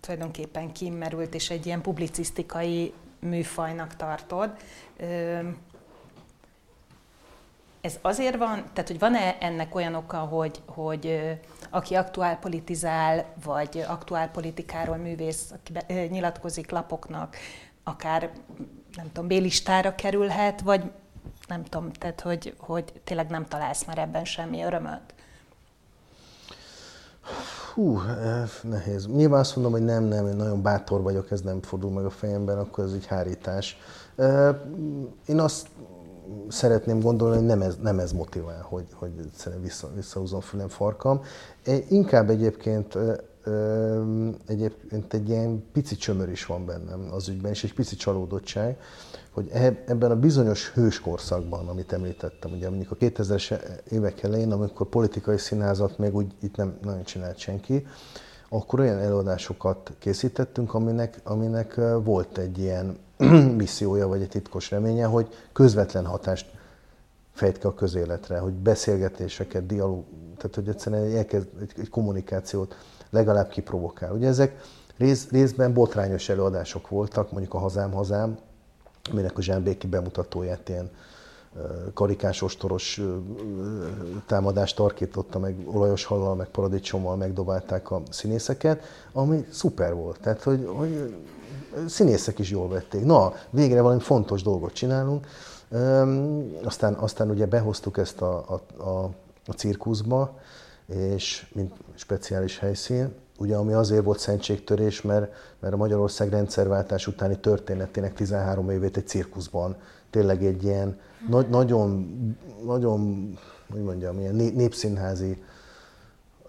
tulajdonképpen kimerült, és egy ilyen publicisztikai műfajnak tartod. Ez azért van, tehát hogy van-e ennek olyan oka, hogy, hogy aki aktuál politizál, vagy aktuál politikáról művész, aki nyilatkozik lapoknak, akár nem tudom, B-listára kerülhet, vagy nem tudom, tehát hogy, hogy tényleg nem találsz már ebben semmi örömöt? Hú, nehéz. Nyilván azt mondom, hogy nem, nem, én nagyon bátor vagyok, ez nem fordul meg a fejemben, akkor ez egy hárítás. Én azt szeretném gondolni, hogy nem ez, nem ez motivál, hogy, hogy vissza, visszahúzom fülem farkam. Inkább egyébként egyébként egy ilyen pici csömör is van bennem az ügyben, és egy pici csalódottság, hogy ebben a bizonyos hős korszakban, amit említettem, ugye mondjuk a 2000-es évek elején, amikor politikai színázat még úgy itt nem nagyon csinált senki, akkor olyan előadásokat készítettünk, aminek, aminek volt egy ilyen missziója, vagy egy titkos reménye, hogy közvetlen hatást fejt ki a közéletre, hogy beszélgetéseket, dialóg, tehát hogy egyszerűen elkezd egy, egy kommunikációt legalább kiprovokál. Ugye ezek rész, részben botrányos előadások voltak, mondjuk a Hazám Hazám, aminek a Zsámbéki bemutatóját ilyen karikás ostoros támadást tarkította, meg olajos hallal, meg paradicsommal megdobálták a színészeket, ami szuper volt. Tehát, hogy, hogy színészek is jól vették. Na, végre valami fontos dolgot csinálunk. Aztán, aztán ugye behoztuk ezt a, a, a, a cirkuszba, és mint speciális helyszín, ugye ami azért volt szentségtörés, mert, mert a Magyarország rendszerváltás utáni történetének 13 évét egy cirkuszban, tényleg egy ilyen na- nagyon, nagyon, hogy mondjam, ilyen népszínházi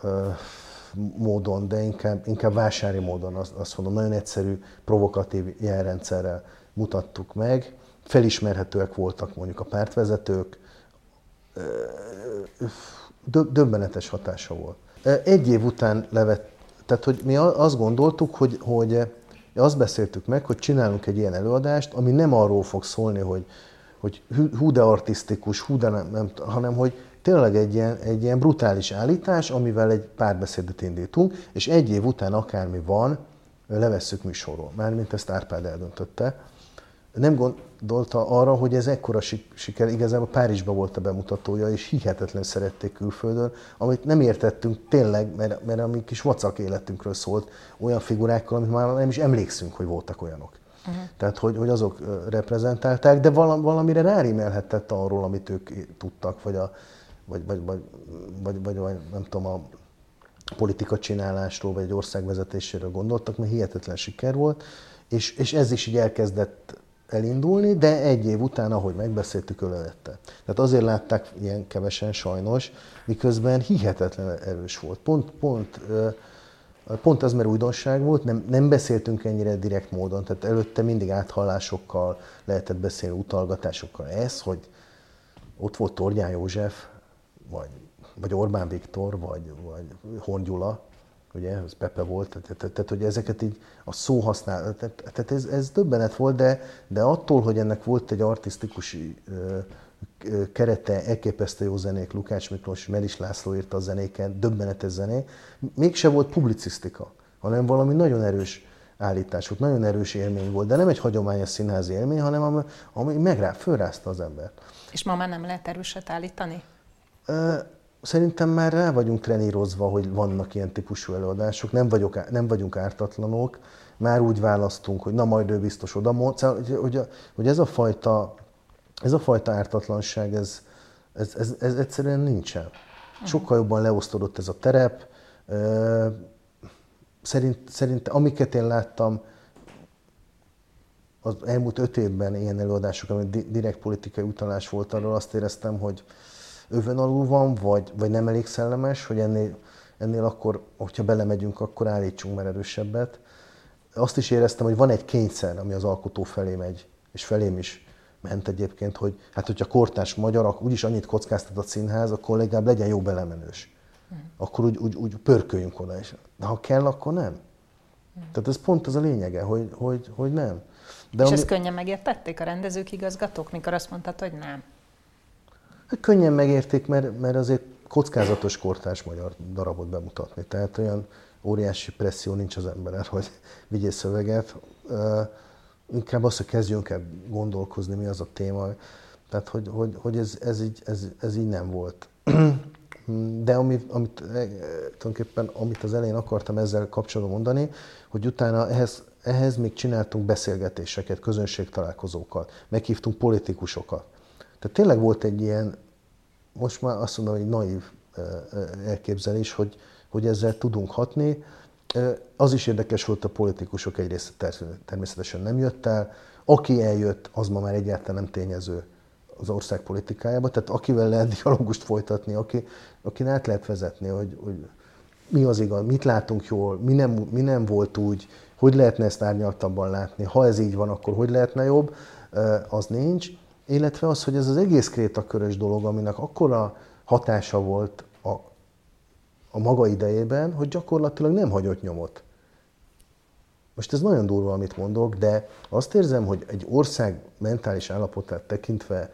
ö, módon, de inkább, inkább vásári módon, azt, azt mondom, nagyon egyszerű, provokatív jelrendszerrel mutattuk meg. Felismerhetőek voltak mondjuk a pártvezetők, döbbenetes hatása volt. Egy év után levett, tehát hogy mi azt gondoltuk, hogy, hogy azt beszéltük meg, hogy csinálunk egy ilyen előadást, ami nem arról fog szólni, hogy, hogy hú de artistikus, hú de nem, nem hanem hogy tényleg egy ilyen, egy ilyen brutális állítás, amivel egy párbeszédet indítunk, és egy év után akármi van, levesszük műsorról. Mármint ezt Árpád eldöntötte nem gondolta arra, hogy ez ekkora siker, igazából Párizsban volt a bemutatója, és hihetetlen szerették külföldön, amit nem értettünk tényleg, mert, mert a mi kis vacak életünkről szólt olyan figurákkal, amit már nem is emlékszünk, hogy voltak olyanok. Uh-huh. Tehát, hogy, hogy azok reprezentálták, de valamire rárimelhetett arról, amit ők tudtak, vagy, a, vagy, vagy, vagy, vagy, vagy, vagy nem tudom, a politika csinálásról, vagy egy ország vezetéséről gondoltak, mert hihetetlen siker volt, és, és ez is így elkezdett elindulni, de egy év után, ahogy megbeszéltük, ölelette. Tehát azért látták ilyen kevesen sajnos, miközben hihetetlen erős volt. Pont, pont, pont az, mert újdonság volt, nem, nem beszéltünk ennyire direkt módon, tehát előtte mindig áthallásokkal lehetett beszélni, utalgatásokkal. Ez, hogy ott volt Torgyán József, vagy, vagy Orbán Viktor, vagy, vagy Horn Gyula, ugye, ez Pepe volt, tehát, tehát, tehát hogy ezeket így a szó használ, tehát, tehát ez, ez döbbenet volt, de, de attól, hogy ennek volt egy artistikus kerete, elképesztő jó zenék, Lukács Miklós, Melis László írta a zenéket, döbbenetes zenék, mégse volt publicisztika, hanem valami nagyon erős állítás volt, nagyon erős élmény volt, de nem egy hagyományos színházi élmény, hanem ami, ami megrá, fölrázta az embert. És ma már nem lehet erőset állítani? Szerintem már rá vagyunk trenírozva, hogy vannak ilyen típusú előadások, nem, vagyok, nem vagyunk ártatlanok, már úgy választunk, hogy na majd ő biztos oda mond, szóval, hogy, hogy, hogy ez, a fajta, ez a fajta ártatlanság, ez, ez, ez, ez egyszerűen nincsen. Sokkal jobban leosztodott ez a terep. Szerint, szerint amiket én láttam, az elmúlt öt évben ilyen előadások, ami direkt politikai utalás volt, arról azt éreztem, hogy, övön alul van, vagy, vagy nem elég szellemes, hogy ennél, ennél akkor, hogyha belemegyünk, akkor állítsunk már erősebbet. Azt is éreztem, hogy van egy kényszer, ami az alkotó felé megy, és felém is ment egyébként, hogy hát hogyha kortárs magyarak úgyis annyit kockáztat a színház, akkor legalább legyen jó belemenős. Akkor úgy, úgy, úgy pörköljünk oda is. De ha kell, akkor nem. Tehát ez pont az a lényege, hogy, hogy, hogy nem. De és ami... ezt könnyen megértették a rendezők, igazgatók, mikor azt mondtad, hogy nem? Hát könnyen megérték, mert, mert azért kockázatos kortárs magyar darabot bemutatni. Tehát olyan óriási presszió nincs az emberen, hogy vigyél szöveget. Inkább az, hogy kezdjünk el gondolkozni, mi az a téma. Tehát, hogy, hogy, hogy ez, ez, így, ez, ez így nem volt. De amit, amit, tulajdonképpen, amit az elején akartam ezzel kapcsolatban mondani, hogy utána ehhez, ehhez még csináltunk beszélgetéseket, közönségtalálkozókat, meghívtunk politikusokat. Tehát tényleg volt egy ilyen, most már azt mondom, hogy naív elképzelés, hogy, hogy ezzel tudunk hatni. Az is érdekes volt, a politikusok egy része természetesen nem jött el. Aki eljött, az ma már egyáltalán nem tényező az ország politikájába. Tehát akivel lehet dialógust folytatni, aki, aki át lehet vezetni, hogy, hogy mi az igaz, mit látunk jól, mi nem, mi nem volt úgy, hogy lehetne ezt árnyaltabban látni, ha ez így van, akkor hogy lehetne jobb, az nincs. Illetve az, hogy ez az egész krétakörös dolog, aminek akkora hatása volt a, a maga idejében, hogy gyakorlatilag nem hagyott nyomot. Most ez nagyon durva, amit mondok, de azt érzem, hogy egy ország mentális állapotát tekintve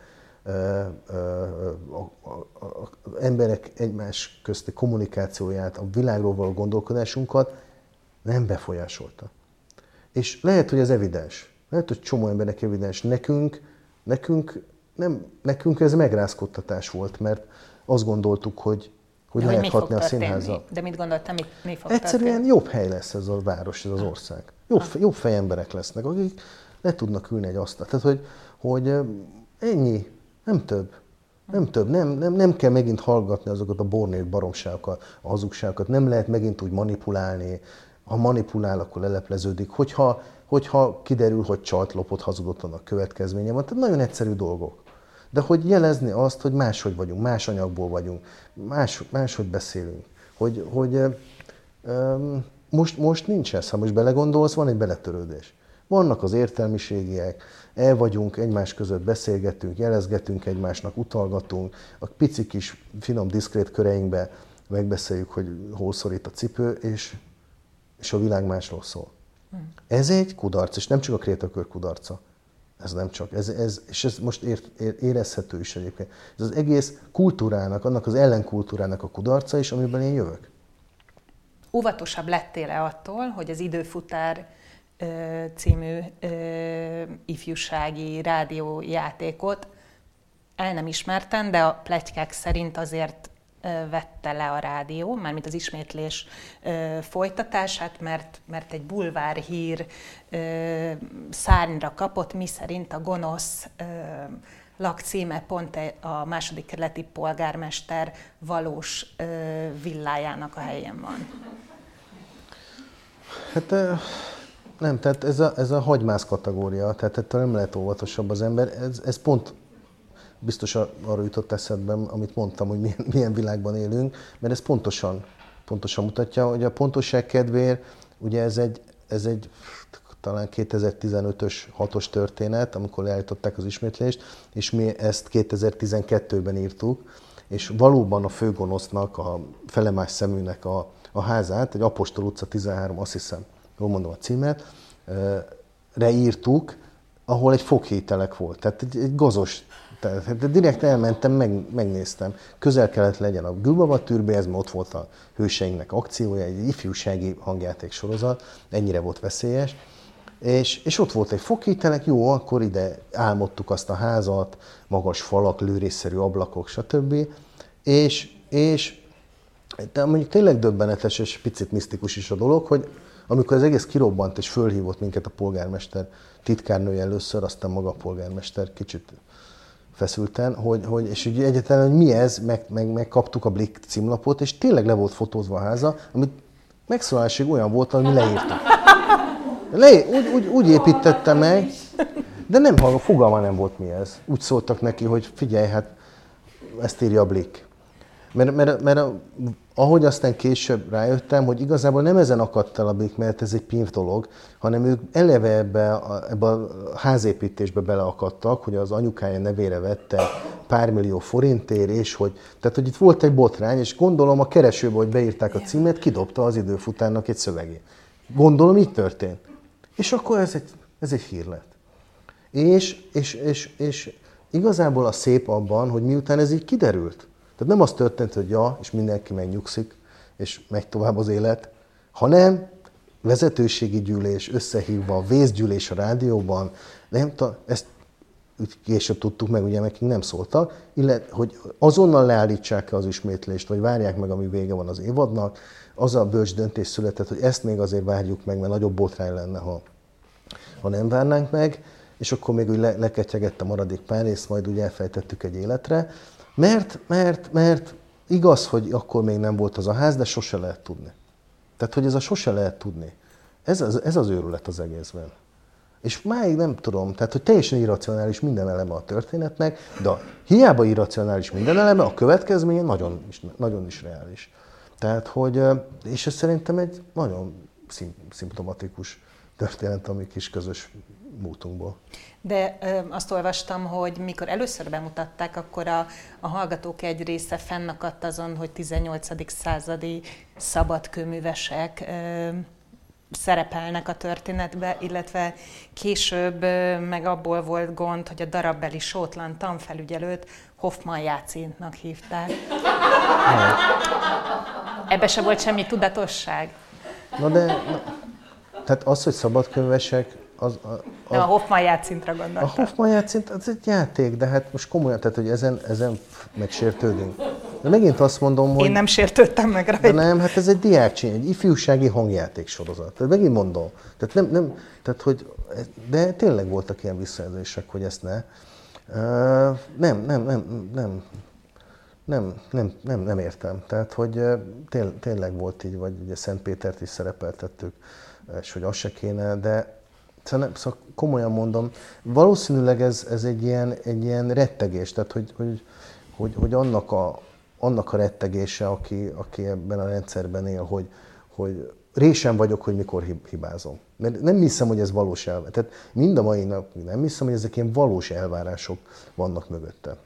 az emberek egymás közti kommunikációját, a világról való gondolkodásunkat nem befolyásolta. És lehet, hogy ez evidens. Lehet, hogy csomó embernek evidens. Nekünk, nekünk, nem, nekünk ez megrázkodtatás volt, mert azt gondoltuk, hogy, hogy lehet hatni a színházzal. De mit gondoltam, mi, mi fog Egyszerűen történni? jobb hely lesz ez a város, ez az ország. Jobb, jobb fejemberek lesznek, akik le tudnak ülni egy asztalt. Tehát, hogy, hogy ennyi, nem több. Nem több, nem, nem, nem kell megint hallgatni azokat a bornét baromságokat, a hazugságokat, nem lehet megint úgy manipulálni. Ha manipulál, akkor lelepleződik. Hogyha, hogyha kiderül, hogy csalt, lopott, hazudott, annak következménye van. Tehát nagyon egyszerű dolgok. De hogy jelezni azt, hogy máshogy vagyunk, más anyagból vagyunk, más, máshogy beszélünk. Hogy, hogy um, most, most nincs ez. Ha most belegondolsz, van egy beletörődés. Vannak az értelmiségiek, el vagyunk, egymás között beszélgetünk, jelezgetünk egymásnak, utalgatunk, a pici kis finom, diszkrét köreinkbe megbeszéljük, hogy hol szorít a cipő, és, és a világ másról szól. Ez egy kudarc, és nem csak a krétakör kudarca. Ez nem csak, ez, ez, és ez most ér, ér, érezhető is egyébként. Ez az egész kultúrának, annak az ellenkultúrának a kudarca is, amiben én jövök. Óvatosabb lettél-e attól, hogy az időfutár című ifjúsági rádiójátékot el nem ismertem, de a pletykák szerint azért vette le a rádió, mármint az ismétlés folytatását, mert, mert egy bulvár hír szárnyra kapott, mi szerint a gonosz lakcíme pont e, a második kerületi polgármester valós villájának a helyen van. Hát nem, tehát ez a, ez a hagymász kategória, tehát ettől nem lehet óvatosabb az ember. Ez, ez pont biztos arra jutott eszedbe, amit mondtam, hogy milyen, milyen világban élünk, mert ez pontosan, pontosan mutatja, hogy a pontosság kedvéért, ugye ez egy, ez egy talán 2015-ös 6-os történet, amikor leállították az ismétlést, és mi ezt 2012-ben írtuk, és valóban a főgonosznak, a felemás szeműnek a, a házát, egy Apostol utca 13, azt hiszem, jól mondom a címet, reírtuk, ahol egy foghételek volt. Tehát egy, egy gazos tehát de direkt elmentem, meg, megnéztem. Közel kellett legyen a Gülbaba ez ott volt a hőseinknek akciója, egy ifjúsági hangjáték sorozat, ennyire volt veszélyes. És, és ott volt egy foghítelek, jó, akkor ide álmodtuk azt a házat, magas falak, lőrészszerű ablakok, stb. És, és de mondjuk tényleg döbbenetes és picit misztikus is a dolog, hogy amikor az egész kirobbant és fölhívott minket a polgármester titkárnője először, aztán maga a polgármester kicsit feszülten, hogy, hogy és ugye egyáltalán, hogy mi ez, meg, meg, megkaptuk a Blick címlapot, és tényleg le volt fotózva a háza, amit megszólásig olyan volt, ami leírtuk. Le, úgy, úgy, úgy építette meg, de nem fogalma nem volt mi ez. Úgy szóltak neki, hogy figyelj, hát ezt írja a Blick. Mert, mert, mert ahogy aztán később rájöttem, hogy igazából nem ezen akadt el a Blik, mert ez egy pinv dolog, hanem ők eleve ebbe a, ebbe a házépítésbe beleakadtak, hogy az anyukája nevére vette pár millió forintért, és hogy, tehát hogy itt volt egy botrány, és gondolom a keresőbe, hogy beírták a címet, kidobta az időfutárnak egy szövegét. Gondolom így történt. És akkor ez egy, ez egy hír lett. És, és, és, és igazából a szép abban, hogy miután ez így kiderült, tehát nem az történt, hogy ja, és mindenki megnyugszik, és megy tovább az élet, hanem vezetőségi gyűlés összehívva, a vészgyűlés a rádióban, nem, ezt később tudtuk meg, ugye nekünk nem szóltak, illetve, hogy azonnal leállítsák az ismétlést, vagy várják meg, ami vége van az évadnak, az a bölcs döntés született, hogy ezt még azért várjuk meg, mert nagyobb botrány lenne, ha, ha nem várnánk meg, és akkor még úgy le, leketyegett a maradék pár részt, majd úgy elfejtettük egy életre. Mert, mert, mert igaz, hogy akkor még nem volt az a ház, de sose lehet tudni. Tehát, hogy ez a sose lehet tudni. Ez az, ez az őrület az egészben. És máig nem tudom, tehát hogy teljesen irracionális minden eleme a történetnek, de hiába irracionális minden eleme, a következménye nagyon is, nagyon is reális. Tehát, hogy, és ez szerintem egy nagyon szimptomatikus történet a mi kis közös mútunkból. De ö, azt olvastam, hogy mikor először bemutatták, akkor a, a hallgatók egy része fennakadt azon, hogy 18. századi szabadkőművesek ö, szerepelnek a történetbe, illetve később meg abból volt gond, hogy a darabbeli sótlan tanfelügyelőt Hoffman Jácinnak hívták. Ebbe se volt semmi tudatosság. Na de, na, tehát az, hogy szabadkönyvesek, az, az, Nem, a Hoffman játszintra gondoltam. A Hoffman játszint, az egy játék, de hát most komolyan, tehát hogy ezen, ezen megsértődünk. De megint azt mondom, hogy... Én nem sértődtem meg rajta. De nem, hát ez egy diákcsény, egy ifjúsági hangjáték sorozat. Tehát megint mondom. Tehát nem, nem, tehát hogy, de tényleg voltak ilyen visszajelzések, hogy ezt ne. Uh, nem, nem, nem, nem, nem, nem, nem, nem értem. Tehát, hogy tény, tényleg volt így, vagy ugye Szentpétert is szerepeltettük, és hogy az se kéne, de szóval, szóval komolyan mondom, valószínűleg ez, ez egy, ilyen, egy ilyen rettegés, tehát hogy, hogy, hogy, hogy annak, a, annak a rettegése, aki, aki ebben a rendszerben él, hogy, hogy résen vagyok, hogy mikor hibázom. Mert nem hiszem, hogy ez valós elvárás. Tehát mind a mai nap nem hiszem, hogy ezek ilyen valós elvárások vannak mögötte.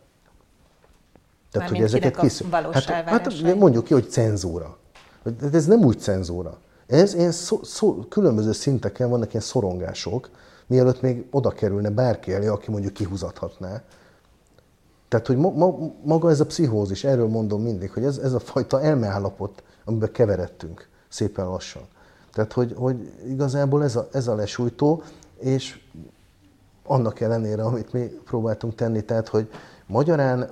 Tehát, hogy ezeket kisz... hát, hát mondjuk ki, hogy cenzúra. De ez nem úgy cenzúra. Ez ilyen szó, szó, különböző szinteken vannak ilyen szorongások, mielőtt még oda kerülne bárki elé, aki mondjuk kihúzathatná. Tehát, hogy ma, ma, maga ez a pszichózis, erről mondom mindig, hogy ez, ez a fajta elmeállapot, amiben keveredtünk szépen lassan. Tehát, hogy, hogy igazából ez a, ez a lesújtó, és annak ellenére, amit mi próbáltunk tenni, tehát, hogy magyarán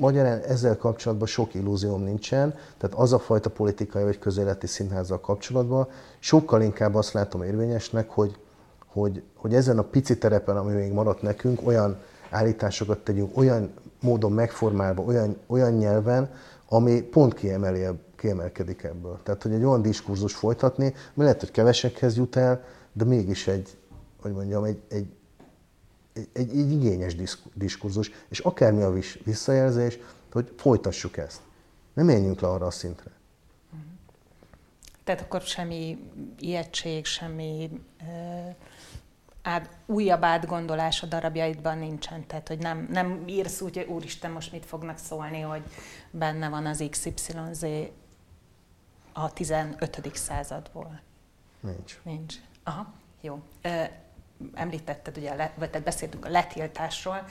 magyarán ezzel kapcsolatban sok illúzióm nincsen, tehát az a fajta politikai vagy közéleti színházzal kapcsolatban sokkal inkább azt látom érvényesnek, hogy, hogy, hogy ezen a pici terepen, ami még maradt nekünk, olyan állításokat tegyünk, olyan módon megformálva, olyan, olyan nyelven, ami pont kiemeli, kiemelkedik ebből. Tehát, hogy egy olyan diskurzus folytatni, ami lehet, hogy kevesekhez jut el, de mégis egy, hogy mondjam, egy, egy, egy, egy igényes diskurzus, és akármi a visszajelzés, hogy folytassuk ezt. Nem menjünk le arra a szintre. Tehát akkor semmi ijegység, semmi uh, át, újabb átgondolás a darabjaidban nincsen. Tehát, hogy nem, nem írsz úgy, hogy úristen, most mit fognak szólni, hogy benne van az XYZ a 15. századból. Nincs. Nincs. Aha, jó. Uh, említetted, ugye, vagy tehát beszéltünk a letiltásról,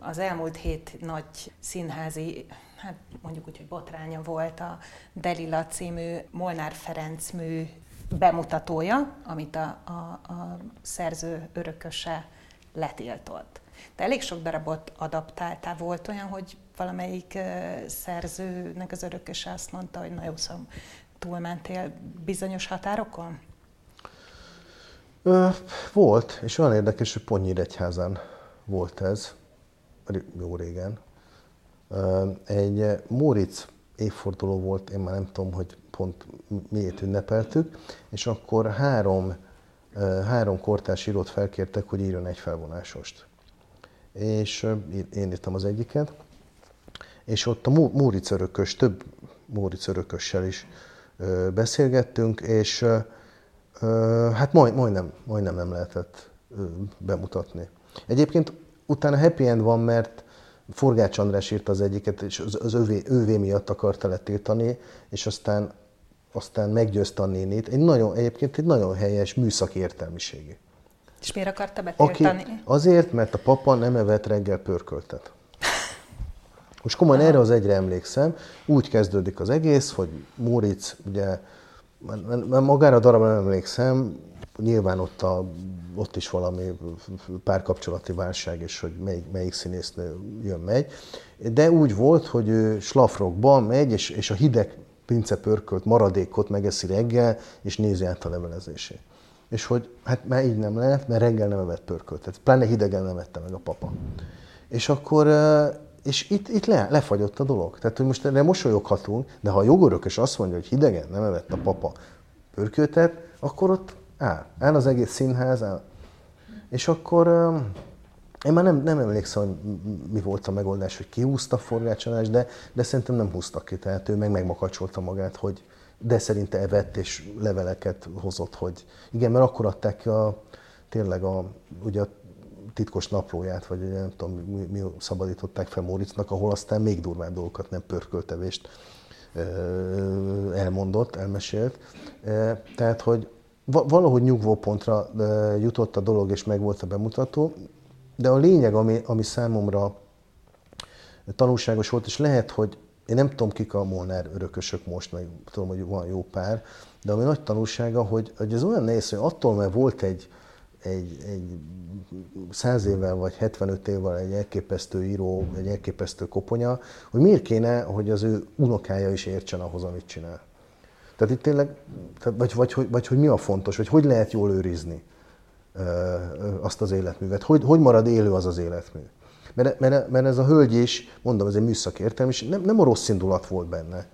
az elmúlt hét nagy színházi, hát mondjuk úgy, hogy botránya volt a Delila című Molnár Ferenc mű bemutatója, amit a, a, a szerző örököse letiltott. De elég sok darabot adaptáltál. Volt olyan, hogy valamelyik szerzőnek az örököse azt mondta, hogy na jó, szóval túlmentél bizonyos határokon? Volt, és olyan érdekes, hogy Ponnyíregyházán volt ez, jó régen. Egy Móricz évforduló volt, én már nem tudom, hogy pont miért ünnepeltük, és akkor három, három kortárs írót felkértek, hogy írjon egy felvonásost. És én írtam az egyiket, és ott a Móricz örökös, több Móricz örökössel is beszélgettünk, és hát majd, majdnem, majdnem nem lehetett bemutatni. Egyébként utána happy end van, mert Forgács András írt az egyiket, és az, az övé, ővé miatt akarta letiltani, és aztán, aztán meggyőzte a nénit. Egy nagyon, egyébként egy nagyon helyes műszaki értelmiségi. És miért akarta betiltani? Aki azért, mert a papa nem evett reggel pörköltet. Most komolyan erre az egyre emlékszem. Úgy kezdődik az egész, hogy Móricz ugye mert magára a darabra nem emlékszem, nyilván ott, a, ott is valami párkapcsolati válság, és hogy melyik, melyik színésznő jön, megy. De úgy volt, hogy ő slafrokban megy, és, és a hideg pincepörkölt maradékot megeszi reggel, és nézi át a levelezését. és hogy hát már így nem lehet, mert reggel nem evett pörköltet. Pláne hidegen nem vette meg a papa. És akkor, és itt, itt le, lefagyott a dolog. Tehát, hogy most erre mosolyoghatunk, de ha a jogörökös azt mondja, hogy hidegen nem evett a papa pörköltet, akkor ott áll. Áll az egész színház, áll. És akkor én már nem, nem emlékszem, hogy mi volt a megoldás, hogy kiúzta a forgácsolást, de, de szerintem nem húztak ki, tehát ő meg megmakacsolta magát, hogy de szerinte evett és leveleket hozott, hogy igen, mert akkor adták ki a, tényleg a, ugye a titkos naplóját, vagy nem tudom, mi, mi szabadították fel Móricznak, ahol aztán még durvább dolgokat, nem pörköltevést elmondott, elmesélt. Tehát, hogy valahogy nyugvópontra jutott a dolog, és meg volt a bemutató, de a lényeg, ami, ami számomra tanulságos volt, és lehet, hogy én nem tudom, kik a Molnár örökösök most, meg tudom, hogy van jó pár, de ami nagy tanulsága, hogy, hogy ez olyan nehéz, hogy attól, mert volt egy, egy, egy 100 évvel vagy 75 évvel egy elképesztő író, egy elképesztő koponya, hogy miért kéne, hogy az ő unokája is értsen ahhoz, amit csinál. Tehát itt tényleg, tehát vagy, vagy, vagy, vagy hogy mi a fontos, vagy hogy lehet jól őrizni azt az életművet, hogy, hogy marad élő az az életmű. Mert, mert, mert ez a hölgy is, mondom, ez egy műszaki értelem, és nem, nem a rossz indulat volt benne.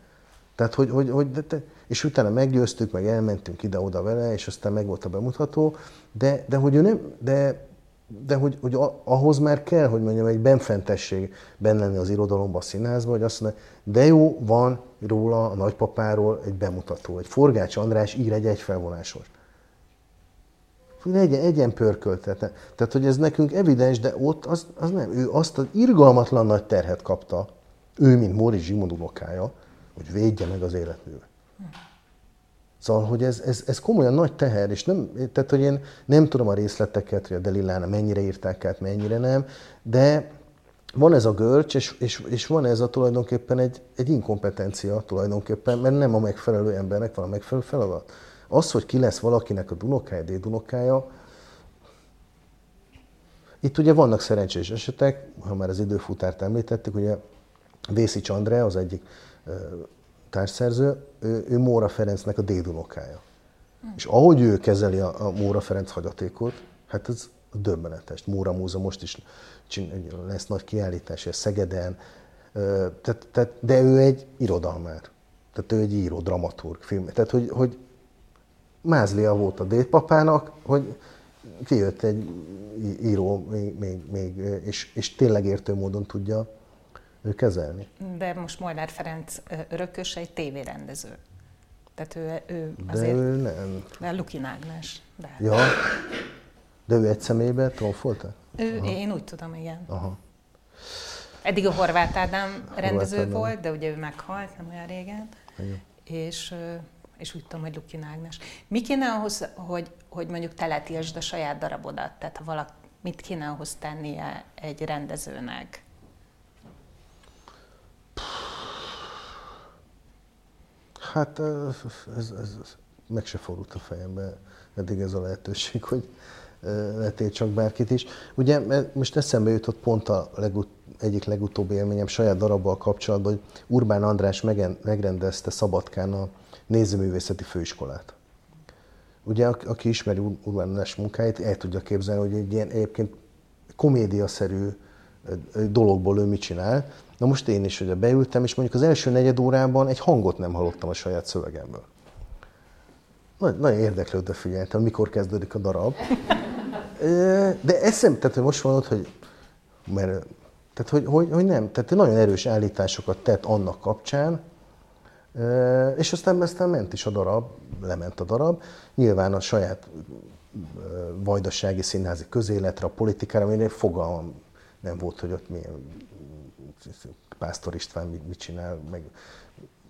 Tehát, hogy, hogy, hogy de, és utána meggyőztük, meg elmentünk ide-oda vele, és aztán meg volt a bemutató, de, de hogy ő nem, de, de hogy, hogy ahhoz már kell, hogy mondjam, egy benfentesség benne lenni az irodalomban, a színházban, hogy azt mondja, de jó, van róla, a nagypapáról egy bemutató, egy Forgács András ír egy egyfelvonásos. Legyen, egyen pörköltet. Tehát, hogy ez nekünk evidens, de ott az, az nem. Ő azt az irgalmatlan nagy terhet kapta, ő, mint Móri Zsimond unokája, hogy védje meg az életművet. Szóval, hogy ez, ez, ez komolyan nagy teher, és nem, tehát, hogy én nem tudom a részleteket, hogy a Delilána mennyire írták át, mennyire nem, de van ez a görcs, és, és, és van ez a tulajdonképpen egy, egy inkompetencia tulajdonképpen, mert nem a megfelelő embernek van a megfelelő feladat. Az, hogy ki lesz valakinek a dunokája, dédunokája, itt ugye vannak szerencsés esetek, ha már az időfutárt említettük, ugye Vészi Csandre, az egyik társszerző, ő, ő Móra Ferencnek a dédunokája. Mm. És ahogy ő kezeli a, a Móra Ferenc hagyatékot, hát ez döbbenetes. Móra Múzeum most is lesz nagy kiállítás, Szegeden, tehát, tehát, de ő egy irodalmár. Tehát ő egy író, dramaturg, film. Tehát, hogy, hogy mázlia volt a dédpapának, hogy kijött egy író, még, még, még és, és tényleg értő módon tudja kezelni. De most Molnár Ferenc örökös egy tévérendező. Tehát ő, ő azért... De ő nem. De Lukin Ágnes. De. Ja. De ő egy személyben trófolta? Ő, Aha. én úgy tudom, igen. Aha. Eddig a Horváth Ádám rendező Horváth volt, de ugye ő meghalt nem olyan régen. Igen. És és úgy tudom, hogy Lukin Ágnes. Mi kéne ahhoz, hogy, hogy mondjuk te letiltsd a saját darabodat? Tehát ha valaki, mit kéne ahhoz tennie egy rendezőnek? Hát ez, ez, meg se fordult a fejembe eddig ez a lehetőség, hogy letél csak bárkit is. Ugye most eszembe jutott pont a legut, egyik legutóbbi élményem saját darabbal kapcsolatban, hogy Urbán András megrendezte Szabadkán a nézőművészeti főiskolát. Ugye, aki ismeri Urbán András munkáit, el tudja képzelni, hogy egy ilyen egyébként komédiaszerű dologból ő mit csinál. Na most én is ugye beültem, és mondjuk az első negyed órában egy hangot nem hallottam a saját szövegemből. Nagy, nagyon érdeklődve figyeltem, mikor kezdődik a darab. De eszem, tehát hogy most mondod, hogy, mert, tehát, hogy, hogy, hogy nem, tehát nagyon erős állításokat tett annak kapcsán, és aztán, aztán ment is a darab, lement a darab. Nyilván a saját vajdasági színházi közéletre, a politikára, amire fogalmam nem volt, hogy ott milyen Pásztor István mit, mit csinál, meg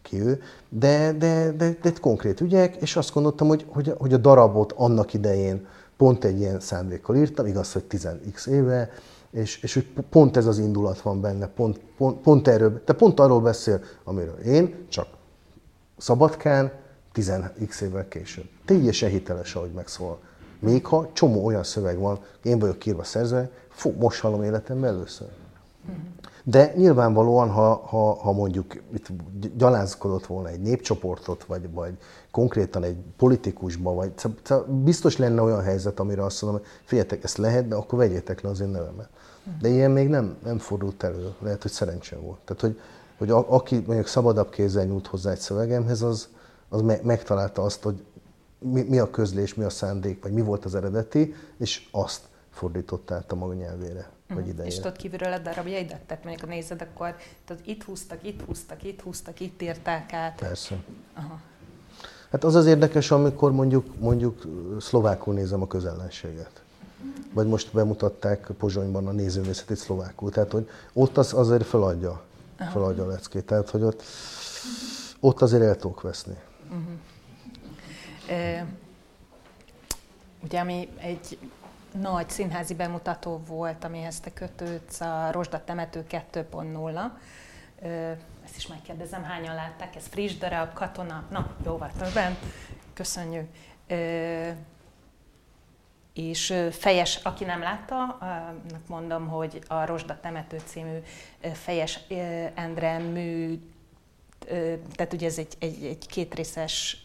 ki ő, de, de, de, de konkrét ügyek, és azt gondoltam, hogy, hogy, hogy a darabot annak idején pont egy ilyen szándékkal írtam, igaz, hogy 10x éve, és, és hogy pont ez az indulat van benne, pont, pont, pont erről, de pont arról beszél, amiről én, csak Szabadkán 10x évvel később. Teljesen hiteles, ahogy megszól. Még ha csomó olyan szöveg van, én vagyok írva szerző, fú, most hallom életemben először. De nyilvánvalóan, ha, ha, ha mondjuk itt gyalázkodott volna egy népcsoportot, vagy, vagy konkrétan egy politikusba, vagy szóval biztos lenne olyan helyzet, amire azt mondom, hogy figyeljetek, ezt lehet, de akkor vegyétek le az én nevemet. De ilyen még nem, nem fordult elő, lehet, hogy szerencsém volt. Tehát, hogy, hogy a, aki mondjuk szabadabb kézzel nyújt hozzá egy szövegemhez, az, az me, megtalálta azt, hogy mi, mi a közlés, mi a szándék, vagy mi volt az eredeti, és azt fordított át a maga nyelvére, vagy mhm. idejére. És tudod kívülről a darabjaidat? Tehát mondjuk, ha nézed, akkor tudod, itt húztak, itt húztak, itt húztak, itt írták át. Persze. Aha. Hát az az érdekes, amikor mondjuk, mondjuk szlovákul nézem a közellenséget. Vagy most bemutatták Pozsonyban a nézőművészetét szlovákul. Tehát, hogy ott az azért feladja, feladja a leckét. Tehát, hogy ott, ott azért el tudok veszni. Uh-huh. E, ugye, ami egy nagy színházi bemutató volt, amihez te kötődsz, a Rosda Temető 2.0. Ezt is megkérdezem, hányan látták? Ez friss darab, katona, na, jó volt többen, köszönjük. És Fejes, aki nem látta, mondom, hogy a Rosda Temető című Fejes Endre mű tehát ugye ez egy, egy, egy kétrészes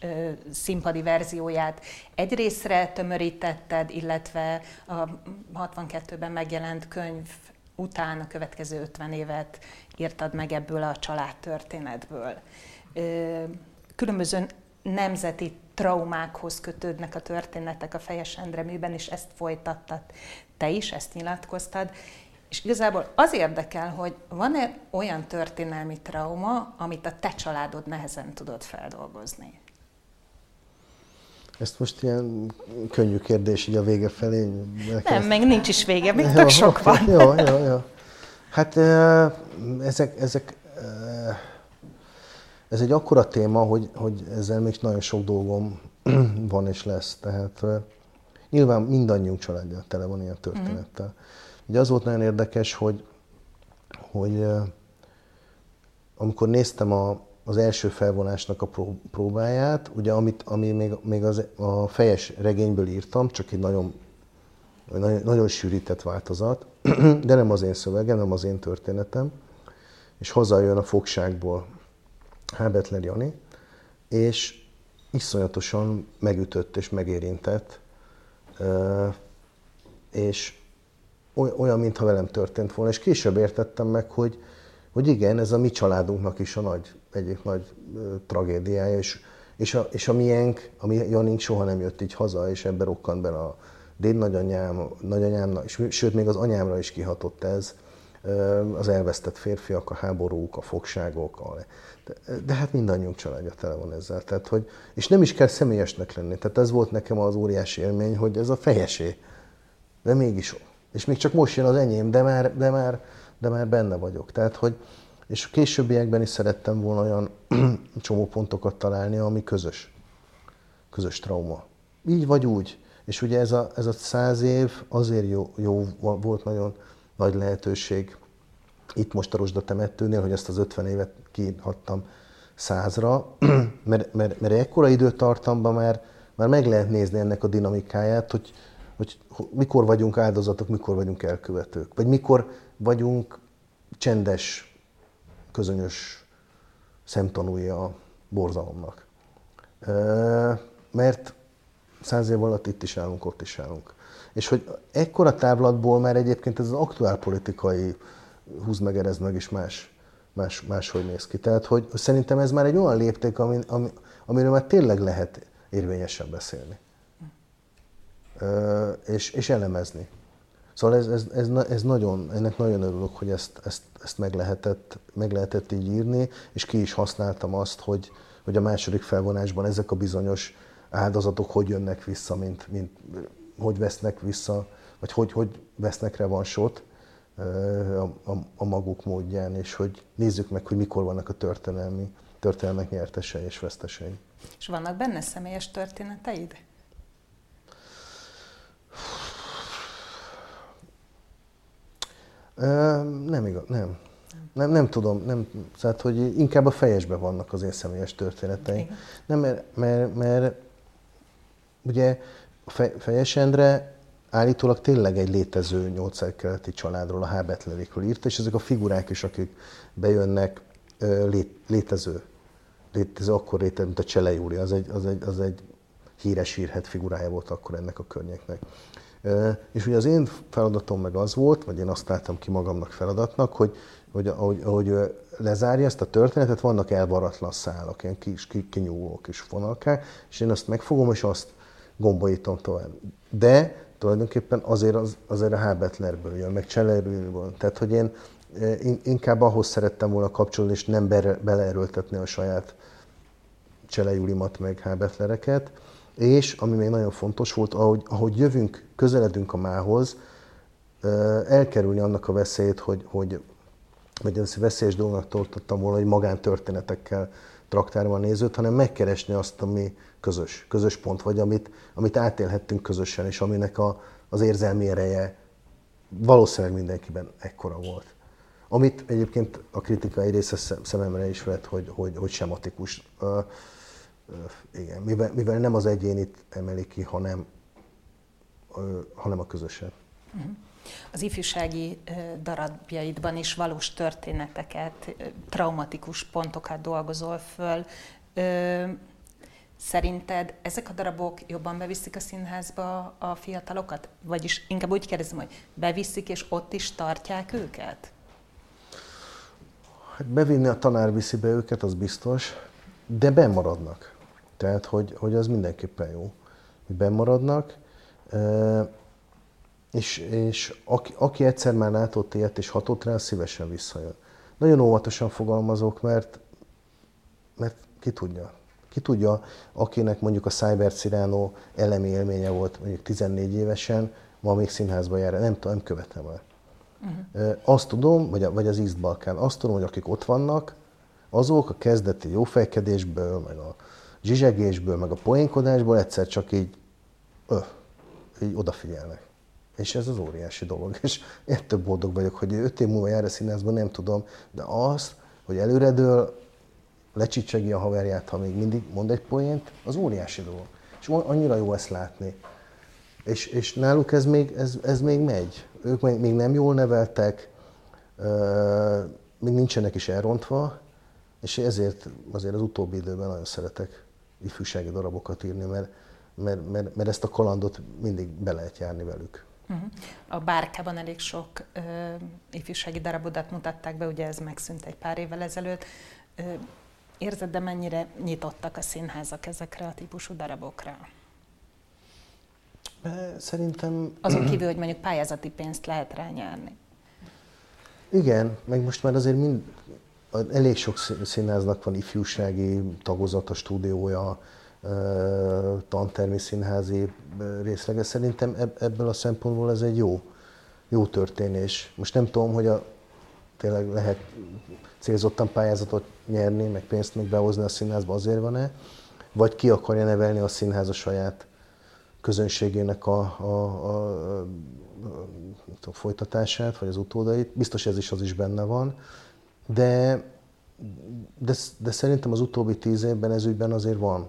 színpadi verzióját egy részre tömörítetted, illetve a 62-ben megjelent könyv után a következő 50 évet írtad meg ebből a családtörténetből. Különböző nemzeti traumákhoz kötődnek a történetek a Fejes Endre műben, és ezt folytattad te is, ezt nyilatkoztad. És igazából az érdekel, hogy van-e olyan történelmi trauma, amit a te családod nehezen tudod feldolgozni? Ezt most ilyen könnyű kérdés így a vége felé. Nem, ezt... meg nincs is vége, még tök sok van. Jó, jó, jó. Hát ezek, ezek, ez egy akkora téma, hogy, hogy ezzel még nagyon sok dolgom van és lesz. Tehát nyilván mindannyiunk családja tele van ilyen történettel. Mm. Ugye az volt nagyon érdekes, hogy, hogy amikor néztem a, az első felvonásnak a próbáját, ugye amit, ami még, még az, a fejes regényből írtam, csak egy nagyon, nagyon, nagyon sűrített változat, de nem az én szövegem, nem az én történetem, és hozzájön a fogságból Hábetler Jani, és iszonyatosan megütött és megérintett, és olyan, mintha velem történt volna, és később értettem meg, hogy, hogy igen, ez a mi családunknak is a nagy, egyik nagy tragédiája, és, és, a, és a miénk, a mi Janink soha nem jött így haza, és ebben rokkant bele a déd nagyanyám, nagyanyámnak, és sőt, még az anyámra is kihatott ez, az elvesztett férfiak, a háborúk, a fogságok, a, de, de hát mindannyiunk családja tele van ezzel. Tehát, hogy, és nem is kell személyesnek lenni. Tehát ez volt nekem az óriási élmény, hogy ez a fejesé. De mégis és még csak most jön az enyém, de már, de már, de már benne vagyok. Tehát, hogy, és későbbiekben is szerettem volna olyan csomó pontokat találni, ami közös. Közös trauma. Így vagy úgy. És ugye ez a, ez a száz év azért jó, jó volt nagyon nagy lehetőség itt most a Rosda temetőnél, hogy ezt az 50 évet kiadhattam százra, mert, mert, mert ekkora időtartamban már, már meg lehet nézni ennek a dinamikáját, hogy mikor vagyunk áldozatok, mikor vagyunk elkövetők, vagy mikor vagyunk csendes, közönyös szemtanúja a borzalomnak. Mert száz év alatt itt is állunk, ott is állunk. És hogy ekkora távlatból már egyébként ez az aktuál politikai húz meg, erez meg is más, más, máshogy néz ki. Tehát, hogy szerintem ez már egy olyan lépték, ami, ami, amiről már tényleg lehet érvényesen beszélni és, és elemezni. Szóval ez, ez, ez, ez nagyon, ennek nagyon örülök, hogy ezt, ezt, ezt meg, lehetett, meg lehetett így írni, és ki is használtam azt, hogy, hogy a második felvonásban ezek a bizonyos áldozatok hogy jönnek vissza, mint, mint hogy vesznek vissza, vagy hogy, hogy vesznek revansot a, a, a maguk módján, és hogy nézzük meg, hogy mikor vannak a történelmi, történelmek nyertesei és vesztesei. És vannak benne személyes történeteid? Nem igaz, nem. Nem, nem tudom, nem, tehát, hogy inkább a fejesben vannak az én személyes történeteim. Igen. Nem, mert, mert, mert ugye Fejes Endre állítólag tényleg egy létező nyolcszerkeleti családról, a Hábetlerékről írt, és ezek a figurák is, akik bejönnek, lé, létező, létező, akkor létező, mint a Csele Júli, az egy, az egy, az egy híres írhet figurája volt akkor ennek a környéknek. És ugye az én feladatom meg az volt, vagy én azt láttam ki magamnak feladatnak, hogy, hogy ahogy, ahogy lezárja ezt a történetet, vannak elvaratlan szálak, ilyen kis kinyúló kis fonalkák, és én azt megfogom, és azt gombolítom tovább. De tulajdonképpen azért, az, azért a Hábetlerből jön, meg Csellerből. Tehát, hogy én inkább ahhoz szerettem volna kapcsolni, és nem beleerőltetni a saját Cselejulimat, meg Hábetlereket. És, ami még nagyon fontos volt, ahogy, ahogy jövünk, közeledünk a mához, elkerülni annak a veszélyét, hogy, hogy vagy ezt veszélyes dolognak tartottam volna, hogy magántörténetekkel traktárban a nézőt, hanem megkeresni azt, ami közös, közös pont, vagy amit, amit átélhettünk közösen, és aminek a, az érzelmi ereje valószínűleg mindenkiben ekkora volt. Amit egyébként a kritikai része szememre is vett, hogy, hogy, hogy sematikus. Igen, mivel, mivel nem az egyénit emeli ki, hanem, hanem a közöset. Uh-huh az ifjúsági darabjaidban is valós történeteket, traumatikus pontokat dolgozol föl. Szerinted ezek a darabok jobban beviszik a színházba a fiatalokat? Vagyis inkább úgy kérdezem, hogy beviszik és ott is tartják őket? Hát bevinni a tanár viszi be őket, az biztos, de bemaradnak. Tehát, hogy, hogy az mindenképpen jó, hogy bemaradnak. És, és aki, aki egyszer már látott ilyet és hatott rá, szívesen visszajön. Nagyon óvatosan fogalmazok, mert, mert ki tudja. Ki tudja, akinek mondjuk a Cyber Cyrano elemi élménye volt mondjuk 14 évesen, ma még színházba jár, nem, nem követem el. Uh-huh. Azt tudom, vagy, vagy az East Balkán, azt tudom, hogy akik ott vannak, azok a kezdeti jófejkedésből, meg a zsizsegésből, meg a poénkodásból egyszer csak így, öh, így odafigyelnek. És ez az óriási dolog. És ettől boldog vagyok, hogy öt év múlva jár a színházban, nem tudom, de az, hogy előredől lecsicsegi a haverját, ha még mindig mond egy poént, az óriási dolog. És annyira jó ezt látni. És, és náluk ez még, ez, ez még megy. Ők még, nem jól neveltek, még nincsenek is elrontva, és ezért azért az utóbbi időben nagyon szeretek ifjúsági darabokat írni, mert, mert, mert, mert ezt a kalandot mindig be lehet járni velük. Uh-huh. A Bárkában elég sok uh, ifjúsági darabodat mutatták be, ugye ez megszűnt egy pár évvel ezelőtt. Uh, érzed, de mennyire nyitottak a színházak ezekre a típusú darabokra? Szerintem... Azon kívül, hogy mondjuk pályázati pénzt lehet rá nyerni. Igen, meg most már azért mind, elég sok színháznak van ifjúsági tagozata, stúdiója, tantermi színházi részlege. Szerintem ebből a szempontból ez egy jó, jó történés. Most nem tudom, hogy a, tényleg lehet célzottan pályázatot nyerni, meg pénzt még behozni a színházba, azért van-e, vagy ki akarja nevelni a színház a saját közönségének a, a, a, a, a folytatását, vagy az utódait. Biztos ez is az is benne van, de, de, de szerintem az utóbbi tíz évben ez ügyben azért van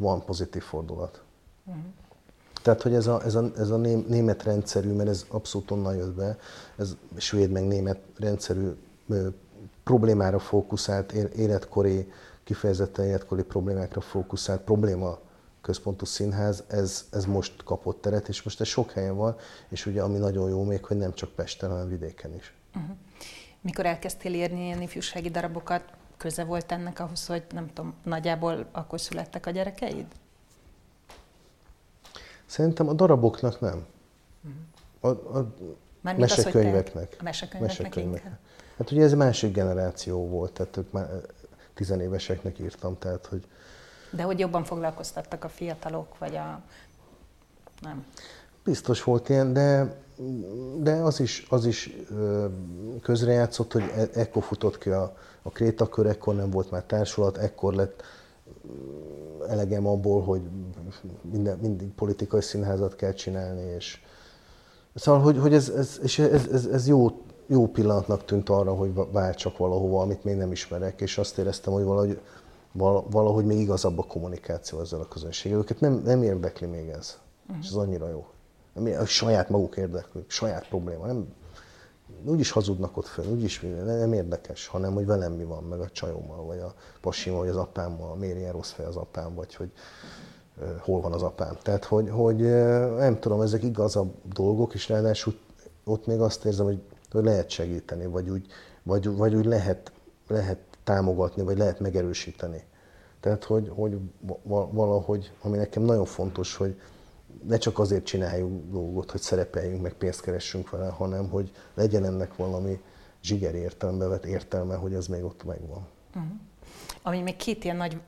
van pozitív fordulat. Uh-huh. Tehát, hogy ez a, ez a, ez a német rendszerű, mert ez abszolút onnan jött be, ez svéd meg német rendszerű ö, problémára fókuszált, életkori, kifejezetten életkori problémákra fókuszált probléma központú színház, ez, ez most kapott teret, és most ez sok helyen van, és ugye ami nagyon jó még, hogy nem csak Pesten, hanem vidéken is. Uh-huh. Mikor elkezdtél írni ilyen ifjúsági darabokat, köze volt ennek ahhoz, hogy nem tudom, nagyjából akkor születtek a gyerekeid? Szerintem a daraboknak nem. A, a mesekönyveknek. Az, a mesekönyveknek, mesekönyveknek. Hát ugye ez másik generáció volt, tehát ők már tizenéveseknek írtam, tehát hogy... De hogy jobban foglalkoztattak a fiatalok, vagy a... Nem. Biztos volt ilyen, de, de az is, az is közrejátszott, hogy e- ekkor futott ki a, a krétakör, ekkor nem volt már társulat, ekkor lett elegem abból, hogy minden, mindig politikai színházat kell csinálni, és Szóval, hogy, hogy ez, ez, és ez, ez, ez jó, jó pillanatnak tűnt arra, hogy váltsak valahova, amit még nem ismerek, és azt éreztem, hogy valahogy, valahogy még igazabb a kommunikáció ezzel a közönséggel. Őket nem, nem érdekli még ez, uh-huh. és ez annyira jó. a saját maguk érdeklők, saját probléma. Nem, úgyis hazudnak ott föl, úgyis nem érdekes, hanem hogy velem mi van, meg a csajommal, vagy a pasimmal, vagy az apámmal, miért ilyen rossz fej az apám, vagy hogy hol van az apám. Tehát, hogy, hogy nem tudom, ezek igazabb dolgok, és ráadásul ott még azt érzem, hogy, hogy lehet segíteni, vagy úgy, vagy, vagy úgy lehet, lehet támogatni, vagy lehet megerősíteni. Tehát, hogy, hogy valahogy, ami nekem nagyon fontos, hogy ne csak azért csináljuk dolgot, hogy szerepeljünk, meg pénzt keressünk vele, hanem hogy legyen ennek valami zsiger értelme, vett értelme, hogy az még ott megvan. Uh-huh. Ami még két ilyen nagy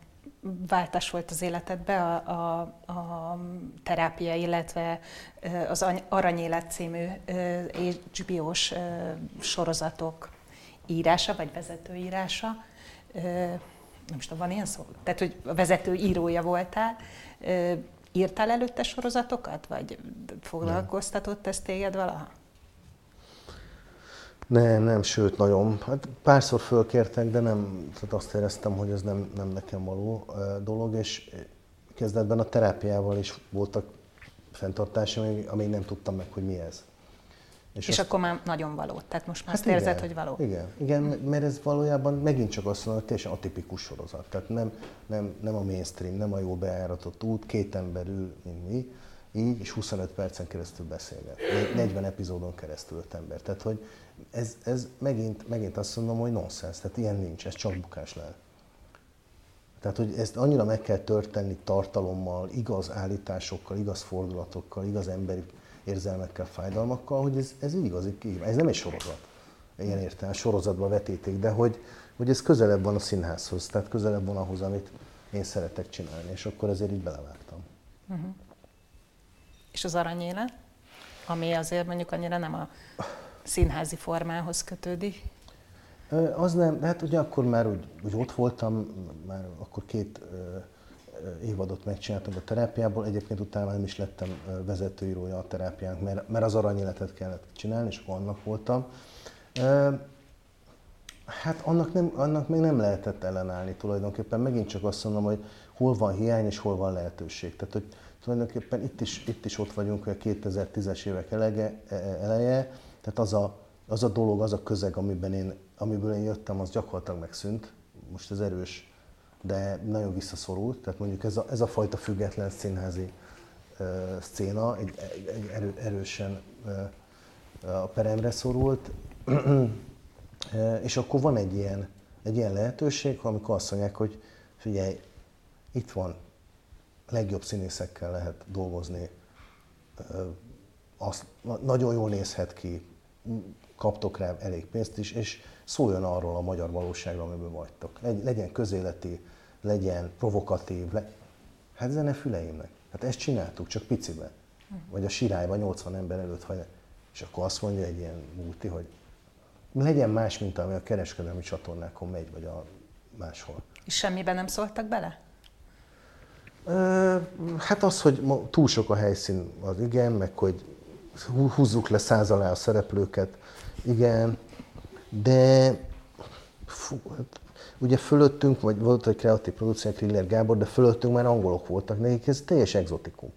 váltás volt az életedben, a, a, a terápia, illetve az Aranyélet című HBO-s sorozatok írása, vagy vezetőírása. Nem is tudom, van ilyen szó? Tehát, hogy a vezető írója voltál. Írtál előtte sorozatokat, vagy foglalkoztatott ez téged valaha? Nem, nem, sőt, nagyon. Hát párszor fölkértek, de nem, tehát azt éreztem, hogy ez nem, nem nekem való dolog, és kezdetben a terápiával is voltak fenntartásaim, amíg nem tudtam meg, hogy mi ez. És, és azt... akkor már nagyon való, tehát most már hát azt érzed, hogy való. Igen, igen, mert ez valójában megint csak azt mondom, hogy teljesen atipikus sorozat. Tehát nem, nem, nem a mainstream, nem a jó bejáratott út, két ember ül, mint mi, így, és 25 percen keresztül beszélget. 40 epizódon keresztül öt ember. Tehát, hogy ez, ez megint, megint azt mondom, hogy nonsens, tehát ilyen nincs, ez csak bukás lehet. Tehát, hogy ezt annyira meg kell történni tartalommal, igaz állításokkal, igaz fordulatokkal, igaz emberi érzelmekkel, fájdalmakkal, hogy ez, ez igazi kihívás. Ez nem egy sorozat. Ilyen értelme, sorozatban vetítik, de hogy, hogy ez közelebb van a színházhoz, tehát közelebb van ahhoz, amit én szeretek csinálni, és akkor ezért így belevágtam. Uh-huh. És az aranyéle, ami azért mondjuk annyira nem a színházi formához kötődik? Az nem, hát ugye akkor már úgy, úgy ott voltam, már akkor két évadot megcsináltam a terápiából, egyébként utána nem is lettem vezetőírója a terápiánk, mert, mert az aranyéletet kellett csinálni, és akkor annak voltam. Hát annak, nem, annak még nem lehetett ellenállni tulajdonképpen. Megint csak azt mondom, hogy hol van hiány és hol van lehetőség. Tehát, hogy tulajdonképpen itt is, itt is ott vagyunk, hogy a 2010-es évek elege, e, e, eleje, tehát az a, az a dolog, az a közeg, amiben én, amiből én jöttem, az gyakorlatilag megszűnt. Most ez erős de nagyon visszaszorult, tehát mondjuk ez a, ez a fajta független színházi uh, szcéna egy, egy erő, erősen uh, a peremre szorult, és akkor van egy ilyen, egy ilyen lehetőség, amikor azt mondják, hogy figyelj, itt van, legjobb színészekkel lehet dolgozni, azt, nagyon jól nézhet ki, kaptok rá elég pénzt is, és szóljon arról a magyar valóságról, amiből vagytok. Legyen közéleti, legyen provokatív, le... hát zene füleimnek. Hát ezt csináltuk, csak piciben. Vagy a sirályban 80 ember előtt, vagy... és akkor azt mondja egy ilyen múlti, hogy legyen más, mint ami a kereskedelmi csatornákon megy, vagy a máshol. És semmiben nem szóltak bele? hát az, hogy túl sok a helyszín, az igen, meg hogy húzzuk le száz alá a szereplőket, igen, de fú, hát ugye fölöttünk, vagy volt egy kreatív produkció, Kriller Gábor, de fölöttünk már angolok voltak, nekik ez teljes exotikum.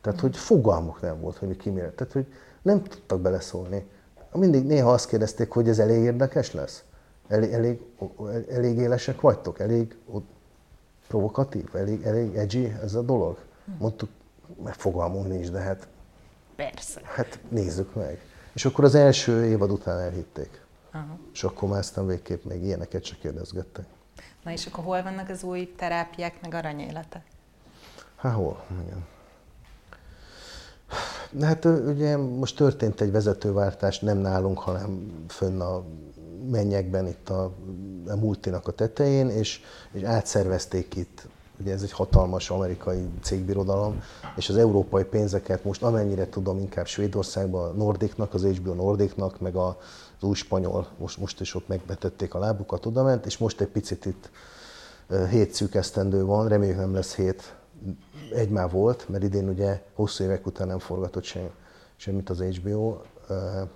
Tehát, hogy fogalmuk nem volt, hogy mi ki mire. Tehát, hogy nem tudtak beleszólni. Mindig néha azt kérdezték, hogy ez elég érdekes lesz? Elég, elég, elég élesek vagytok? Elég provokatív? Elég, elég edgy ez a dolog? Mondtuk, mert fogalmunk nincs, de hát... Persze. Hát nézzük meg. És akkor az első évad után elhitték. Aha. És akkor már aztán végképp még ilyeneket csak kérdezgettek. Na és akkor hol vannak az új terápiák, meg aranyélete? Hát hol? Igen. Hát ugye most történt egy vezetőváltás, nem nálunk, hanem fönn a mennyekben, itt a, a multinak a tetején, és, és átszervezték itt, ugye ez egy hatalmas amerikai cégbirodalom, és az európai pénzeket most amennyire tudom, inkább Svédországban a Nordicnak, az HBO Nordicnak, meg a az új spanyol, most, most is ott megbetették a lábukat, oda ment, és most egy picit itt hét szűk esztendő van, reméljük nem lesz hét, egy már volt, mert idén ugye hosszú évek után nem forgatott sem, semmit az HBO,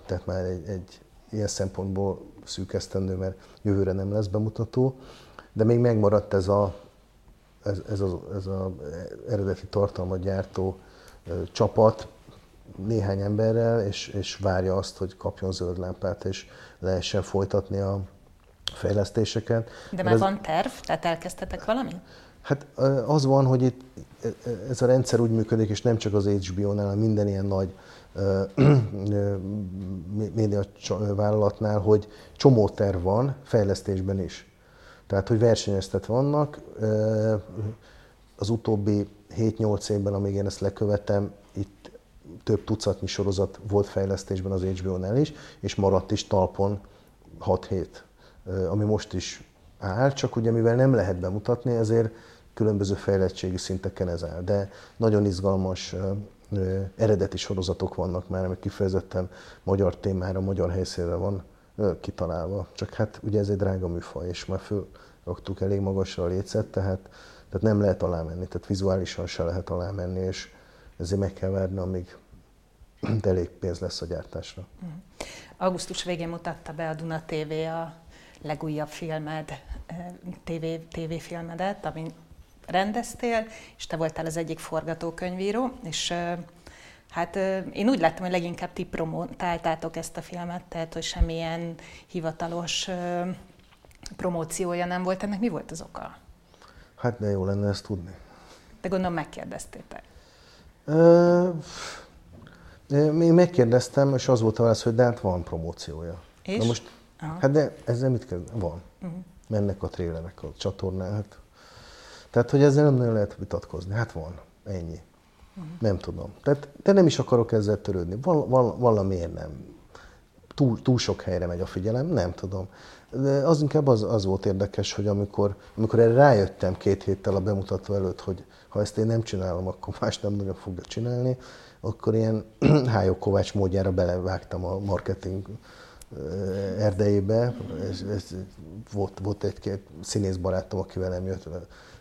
tehát már egy, egy ilyen szempontból szűk esztendő, mert jövőre nem lesz bemutató, de még megmaradt ez a, ez, ez a, ez a eredeti tartalmat gyártó csapat, néhány emberrel, és, és várja azt, hogy kapjon zöld lámpát, és lehessen folytatni a fejlesztéseket. De már ez, van terv? Tehát elkezdtetek valamit? Hát az van, hogy itt ez a rendszer úgy működik, és nem csak az HBO-nál, hanem minden ilyen nagy média vállalatnál, hogy csomó terv van fejlesztésben is. Tehát, hogy versenyeztet vannak. Az utóbbi 7-8 évben, amíg én ezt lekövetem, több tucatnyi sorozat volt fejlesztésben az HBO-nál is, és maradt is talpon 6-7, ami most is áll, csak ugye mivel nem lehet bemutatni, ezért különböző fejlettségi szinteken ez áll. De nagyon izgalmas eredeti sorozatok vannak már, amik kifejezetten magyar témára, magyar helyszínre van kitalálva. Csak hát ugye ez egy drága műfaj, és már fölraktuk elég magasra a lécet, tehát, tehát nem lehet alámenni, tehát vizuálisan se lehet alámenni, és ezért meg kell várni, amíg elég pénz lesz a gyártásra. Mhm. Augusztus végén mutatta be a Duna TV a legújabb filmed, TV, TV filmedet, ami rendeztél, és te voltál az egyik forgatókönyvíró, és hát én úgy láttam, hogy leginkább ti promotáltátok ezt a filmet, tehát hogy semmilyen hivatalos promóciója nem volt. Ennek mi volt az oka? Hát de jó lenne ezt tudni. De gondolom megkérdeztétek. Én megkérdeztem, és az volt a válasz, hogy de hát van promóciója. És? Na most, Aha. hát de ezzel mit kell? Van. Uh-huh. Mennek a trélerek a csatornán, hát tehát, hogy ezzel nem nagyon lehet vitatkozni. Hát van, ennyi. Uh-huh. Nem tudom. Tehát, de nem is akarok ezzel törődni. Val, val, valamiért nem. Túl, túl sok helyre megy a figyelem, nem tudom. De az inkább az, az volt érdekes, hogy amikor, amikor erre rájöttem két héttel a bemutató előtt, hogy ha ezt én nem csinálom, akkor más nem nagyon fogja csinálni, akkor ilyen Hájó Kovács módjára belevágtam a marketing erdejébe. Ez, ez, volt, volt egy-két színész barátom, aki velem jött,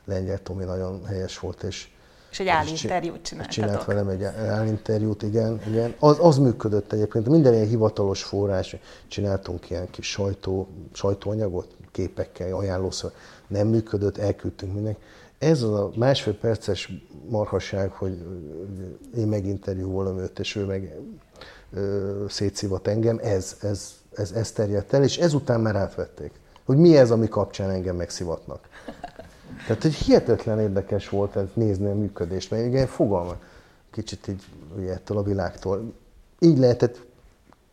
Lengyel Tomi nagyon helyes volt, és és egy állinterjút csinált. Csinált velem egy állinterjút, igen. igen. Az, az működött egyébként. Minden ilyen hivatalos forrás, csináltunk ilyen kis sajtó, sajtóanyagot, képekkel, ajánlószor. Nem működött, elküldtünk mindenki. Ez az a másfél perces marhaság, hogy én meginterjúvolom őt, és ő meg ö, szétszívat engem, ez, ez, ez, ez terjedt el, és ezután már átvették. Hogy mi ez, ami kapcsán engem megszivatnak. Tehát, hogy hihetetlen érdekes volt ez nézni a működést, mert igen, fogalma kicsit így ugye, ettől a világtól. Így lehetett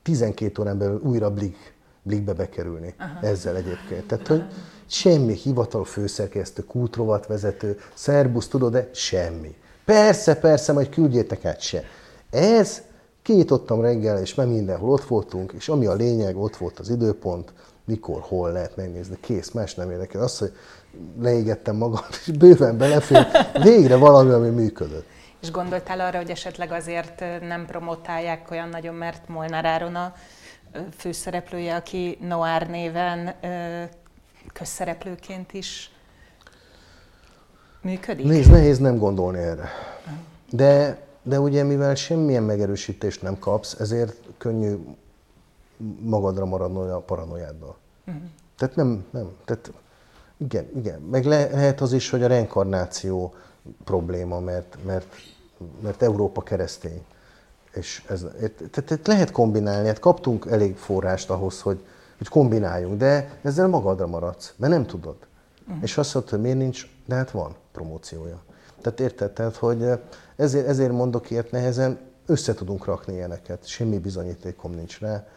12 órán belül újra blik, blikbe bekerülni Aha. ezzel egyébként. Tehát, hogy semmi hivatal főszerkesztő, kultrovat vezető, szerbusz, tudod, de semmi. Persze, persze, majd küldjétek át se. Ez kinyitottam reggel, és már mindenhol ott voltunk, és ami a lényeg, ott volt az időpont, mikor, hol lehet megnézni, kész, más nem érdekel. Az, hogy leégettem magam, és bőven belefér, végre valami, ami működött. És gondoltál arra, hogy esetleg azért nem promotálják olyan nagyon, mert Molnár Áron a főszereplője, aki Noir néven közszereplőként is működik? Nézd, nehéz nem gondolni erre. De, de ugye mivel semmilyen megerősítést nem kapsz, ezért könnyű magadra maradni a paranoiáddal. Uh-huh. Tehát nem, nem. Tehát igen, igen. Meg le, lehet az is, hogy a reinkarnáció probléma, mert, mert, mert Európa keresztény. És ez, tehát lehet kombinálni, hát kaptunk elég forrást ahhoz, hogy, hogy kombináljunk, de ezzel magadra maradsz, mert nem tudod. Uh-huh. És azt mondod, hogy miért nincs, de hát van promóciója. Tehát érted? Tehát, hogy ezért, ezért mondok ilyet nehezen, össze tudunk rakni ilyeneket, semmi bizonyítékom nincs rá,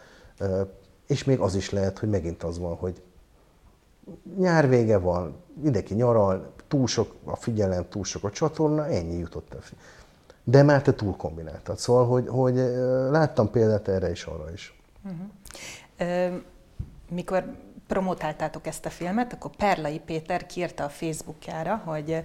és még az is lehet, hogy megint az van, hogy nyár vége van, mindenki nyaral, túl sok a figyelem, túl sok a csatorna, ennyi jutott el. De már te túl kombináltad. Szóval, hogy, hogy láttam példát erre is, arra is. Uh-huh. Mikor promotáltátok ezt a filmet, akkor Perlai Péter kiírta a Facebookjára, hogy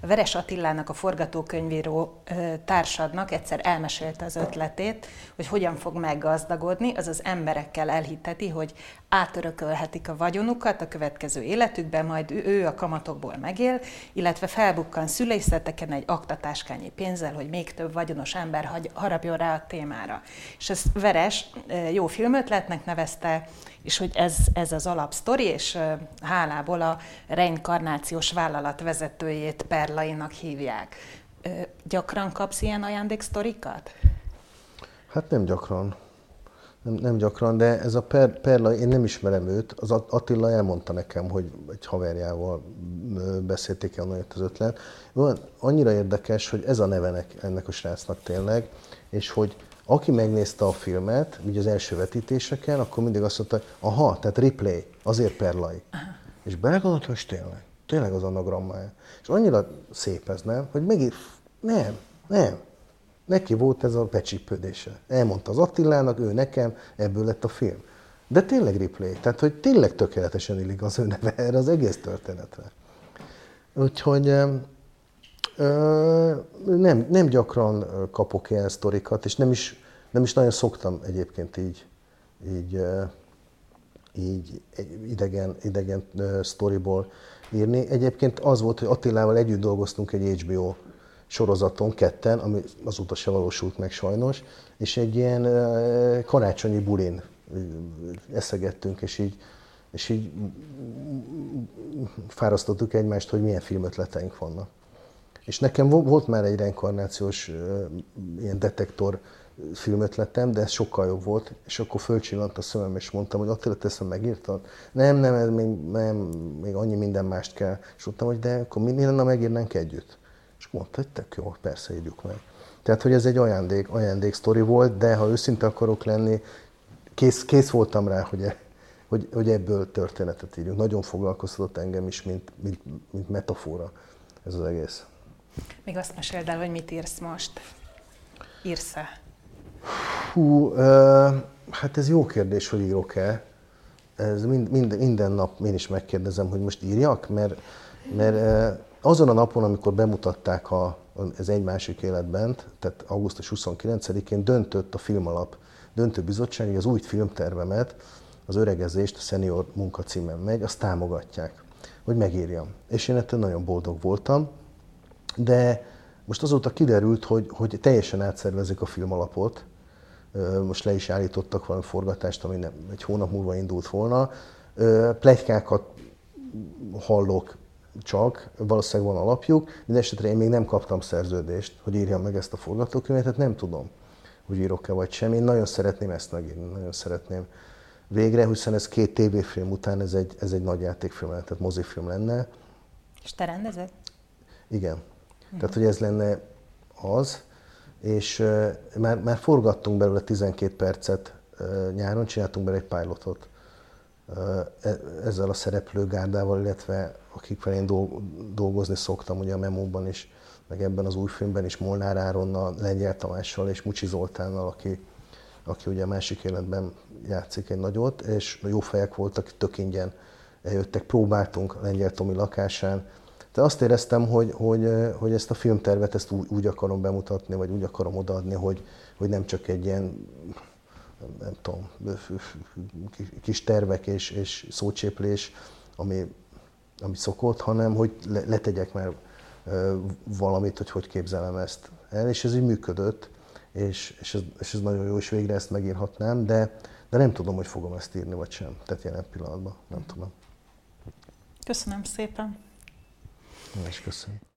Veres Attilának, a forgatókönyvíró társadnak egyszer elmesélte az ötletét, hogy hogyan fog meggazdagodni, azaz emberekkel elhitteti, hogy átörökölhetik a vagyonukat a következő életükben, majd ő a kamatokból megél, illetve felbukkan szülészeteken egy aktatáskányi pénzzel, hogy még több vagyonos ember harapjon rá a témára. És ezt Veres jó filmötletnek nevezte, és hogy ez, ez az alapsztori, és hálából a reinkarnációs vállalat vezetőjét Perlainak hívják. Gyakran kapsz ilyen ajándéksztorikat? Hát nem gyakran. Nem, nem gyakran, de ez a per, Perla, én nem ismerem őt. Az Attila elmondta nekem, hogy egy haverjával beszélték el nagyon az ötlet. Van, annyira érdekes, hogy ez a nevenek ennek a srácnak tényleg, és hogy aki megnézte a filmet, ugye az első vetítéseken, akkor mindig azt mondta, hogy aha, tehát replay, azért Perlai. És belegondoltam, hogy tényleg, tényleg az anagrammája. És annyira szép ez, nem? Hogy megint, nem, nem. Neki volt ez a becsípődése. Elmondta az Attilának, ő nekem, ebből lett a film. De tényleg replay, tehát hogy tényleg tökéletesen illik az ő neve erre az egész történetre. Úgyhogy ö, nem, nem gyakran kapok ilyen sztorikat, és nem is, nem is nagyon szoktam egyébként így, így, így idegen, idegen sztoriból írni. Egyébként az volt, hogy Attilával együtt dolgoztunk egy HBO sorozaton ketten, ami azóta se valósult meg sajnos, és egy ilyen karácsonyi bulin eszegettünk, és így, és így fárasztottuk egymást, hogy milyen filmötleteink vannak. És nekem volt már egy reinkarnációs ilyen detektor filmötletem, de ez sokkal jobb volt, és akkor fölcsillant a szemem, és mondtam, hogy Attila, te ezt megírtad? Nem, nem, ez még, nem, még annyi minden mást kell. És mondtam, hogy de akkor mi lenne, megírnánk együtt? Mondta, hogy tök jó, persze írjuk meg. Tehát, hogy ez egy ajándék, ajándék sztori volt, de ha őszinte akarok lenni, kész, kész voltam rá, hogy, e, hogy, hogy ebből történetet írjunk. Nagyon foglalkoztatott engem is, mint, mint, mint metafora ez az egész. Még azt meséld el, hogy mit írsz most. Írsz-e? Hú, uh, hát ez jó kérdés, hogy írok-e. Ez mind, mind, minden nap én is megkérdezem, hogy most írjak, mert, mert uh, azon a napon, amikor bemutatták a, az egy másik életben, tehát augusztus 29-én döntött a filmalap döntőbizottság, hogy az új filmtervemet, az öregezést, a senior munkacímen megy, azt támogatják, hogy megírjam. És én ettől nagyon boldog voltam, de most azóta kiderült, hogy, hogy teljesen átszervezik a filmalapot, most le is állítottak valami forgatást, ami nem, egy hónap múlva indult volna. Plegykákat hallok csak, valószínűleg van alapjuk, esetre én még nem kaptam szerződést, hogy írjam meg ezt a forgatókönyvet, tehát nem tudom, hogy írok-e vagy sem. Én nagyon szeretném ezt megírni, nagyon szeretném végre, hiszen ez két tévéfilm után ez egy, ez egy nagy játékfilm, tehát mozifilm lenne. És te rendezed? Igen. Uh-huh. Tehát, hogy ez lenne az, és uh, már, már forgattunk belőle 12 percet uh, nyáron, csináltunk belőle egy pilotot E, ezzel a szereplőgárdával, illetve akikkel én dolgozni szoktam, ugye a memóban is, meg ebben az új filmben is Molnár Áronnal, Lengyel Tamással és Mucsi Zoltánnal, aki, aki ugye a másik életben játszik egy nagyot, és jó fejek voltak, tök ingyen eljöttek, próbáltunk Lengyel Tomi lakásán. De azt éreztem, hogy, hogy, hogy ezt a filmtervet ezt úgy, úgy akarom bemutatni, vagy úgy akarom odaadni, hogy, hogy nem csak egy ilyen nem tudom, kis tervek és, és szócséplés, ami, ami szokott, hanem hogy letegyek már valamit, hogy hogy képzelem ezt el, és ez így működött, és, és, ez, és ez nagyon jó, és végre ezt megírhatnám, de, de nem tudom, hogy fogom ezt írni, vagy sem. Tehát jelen pillanatban nem tudom. Köszönöm szépen. Én is köszönöm.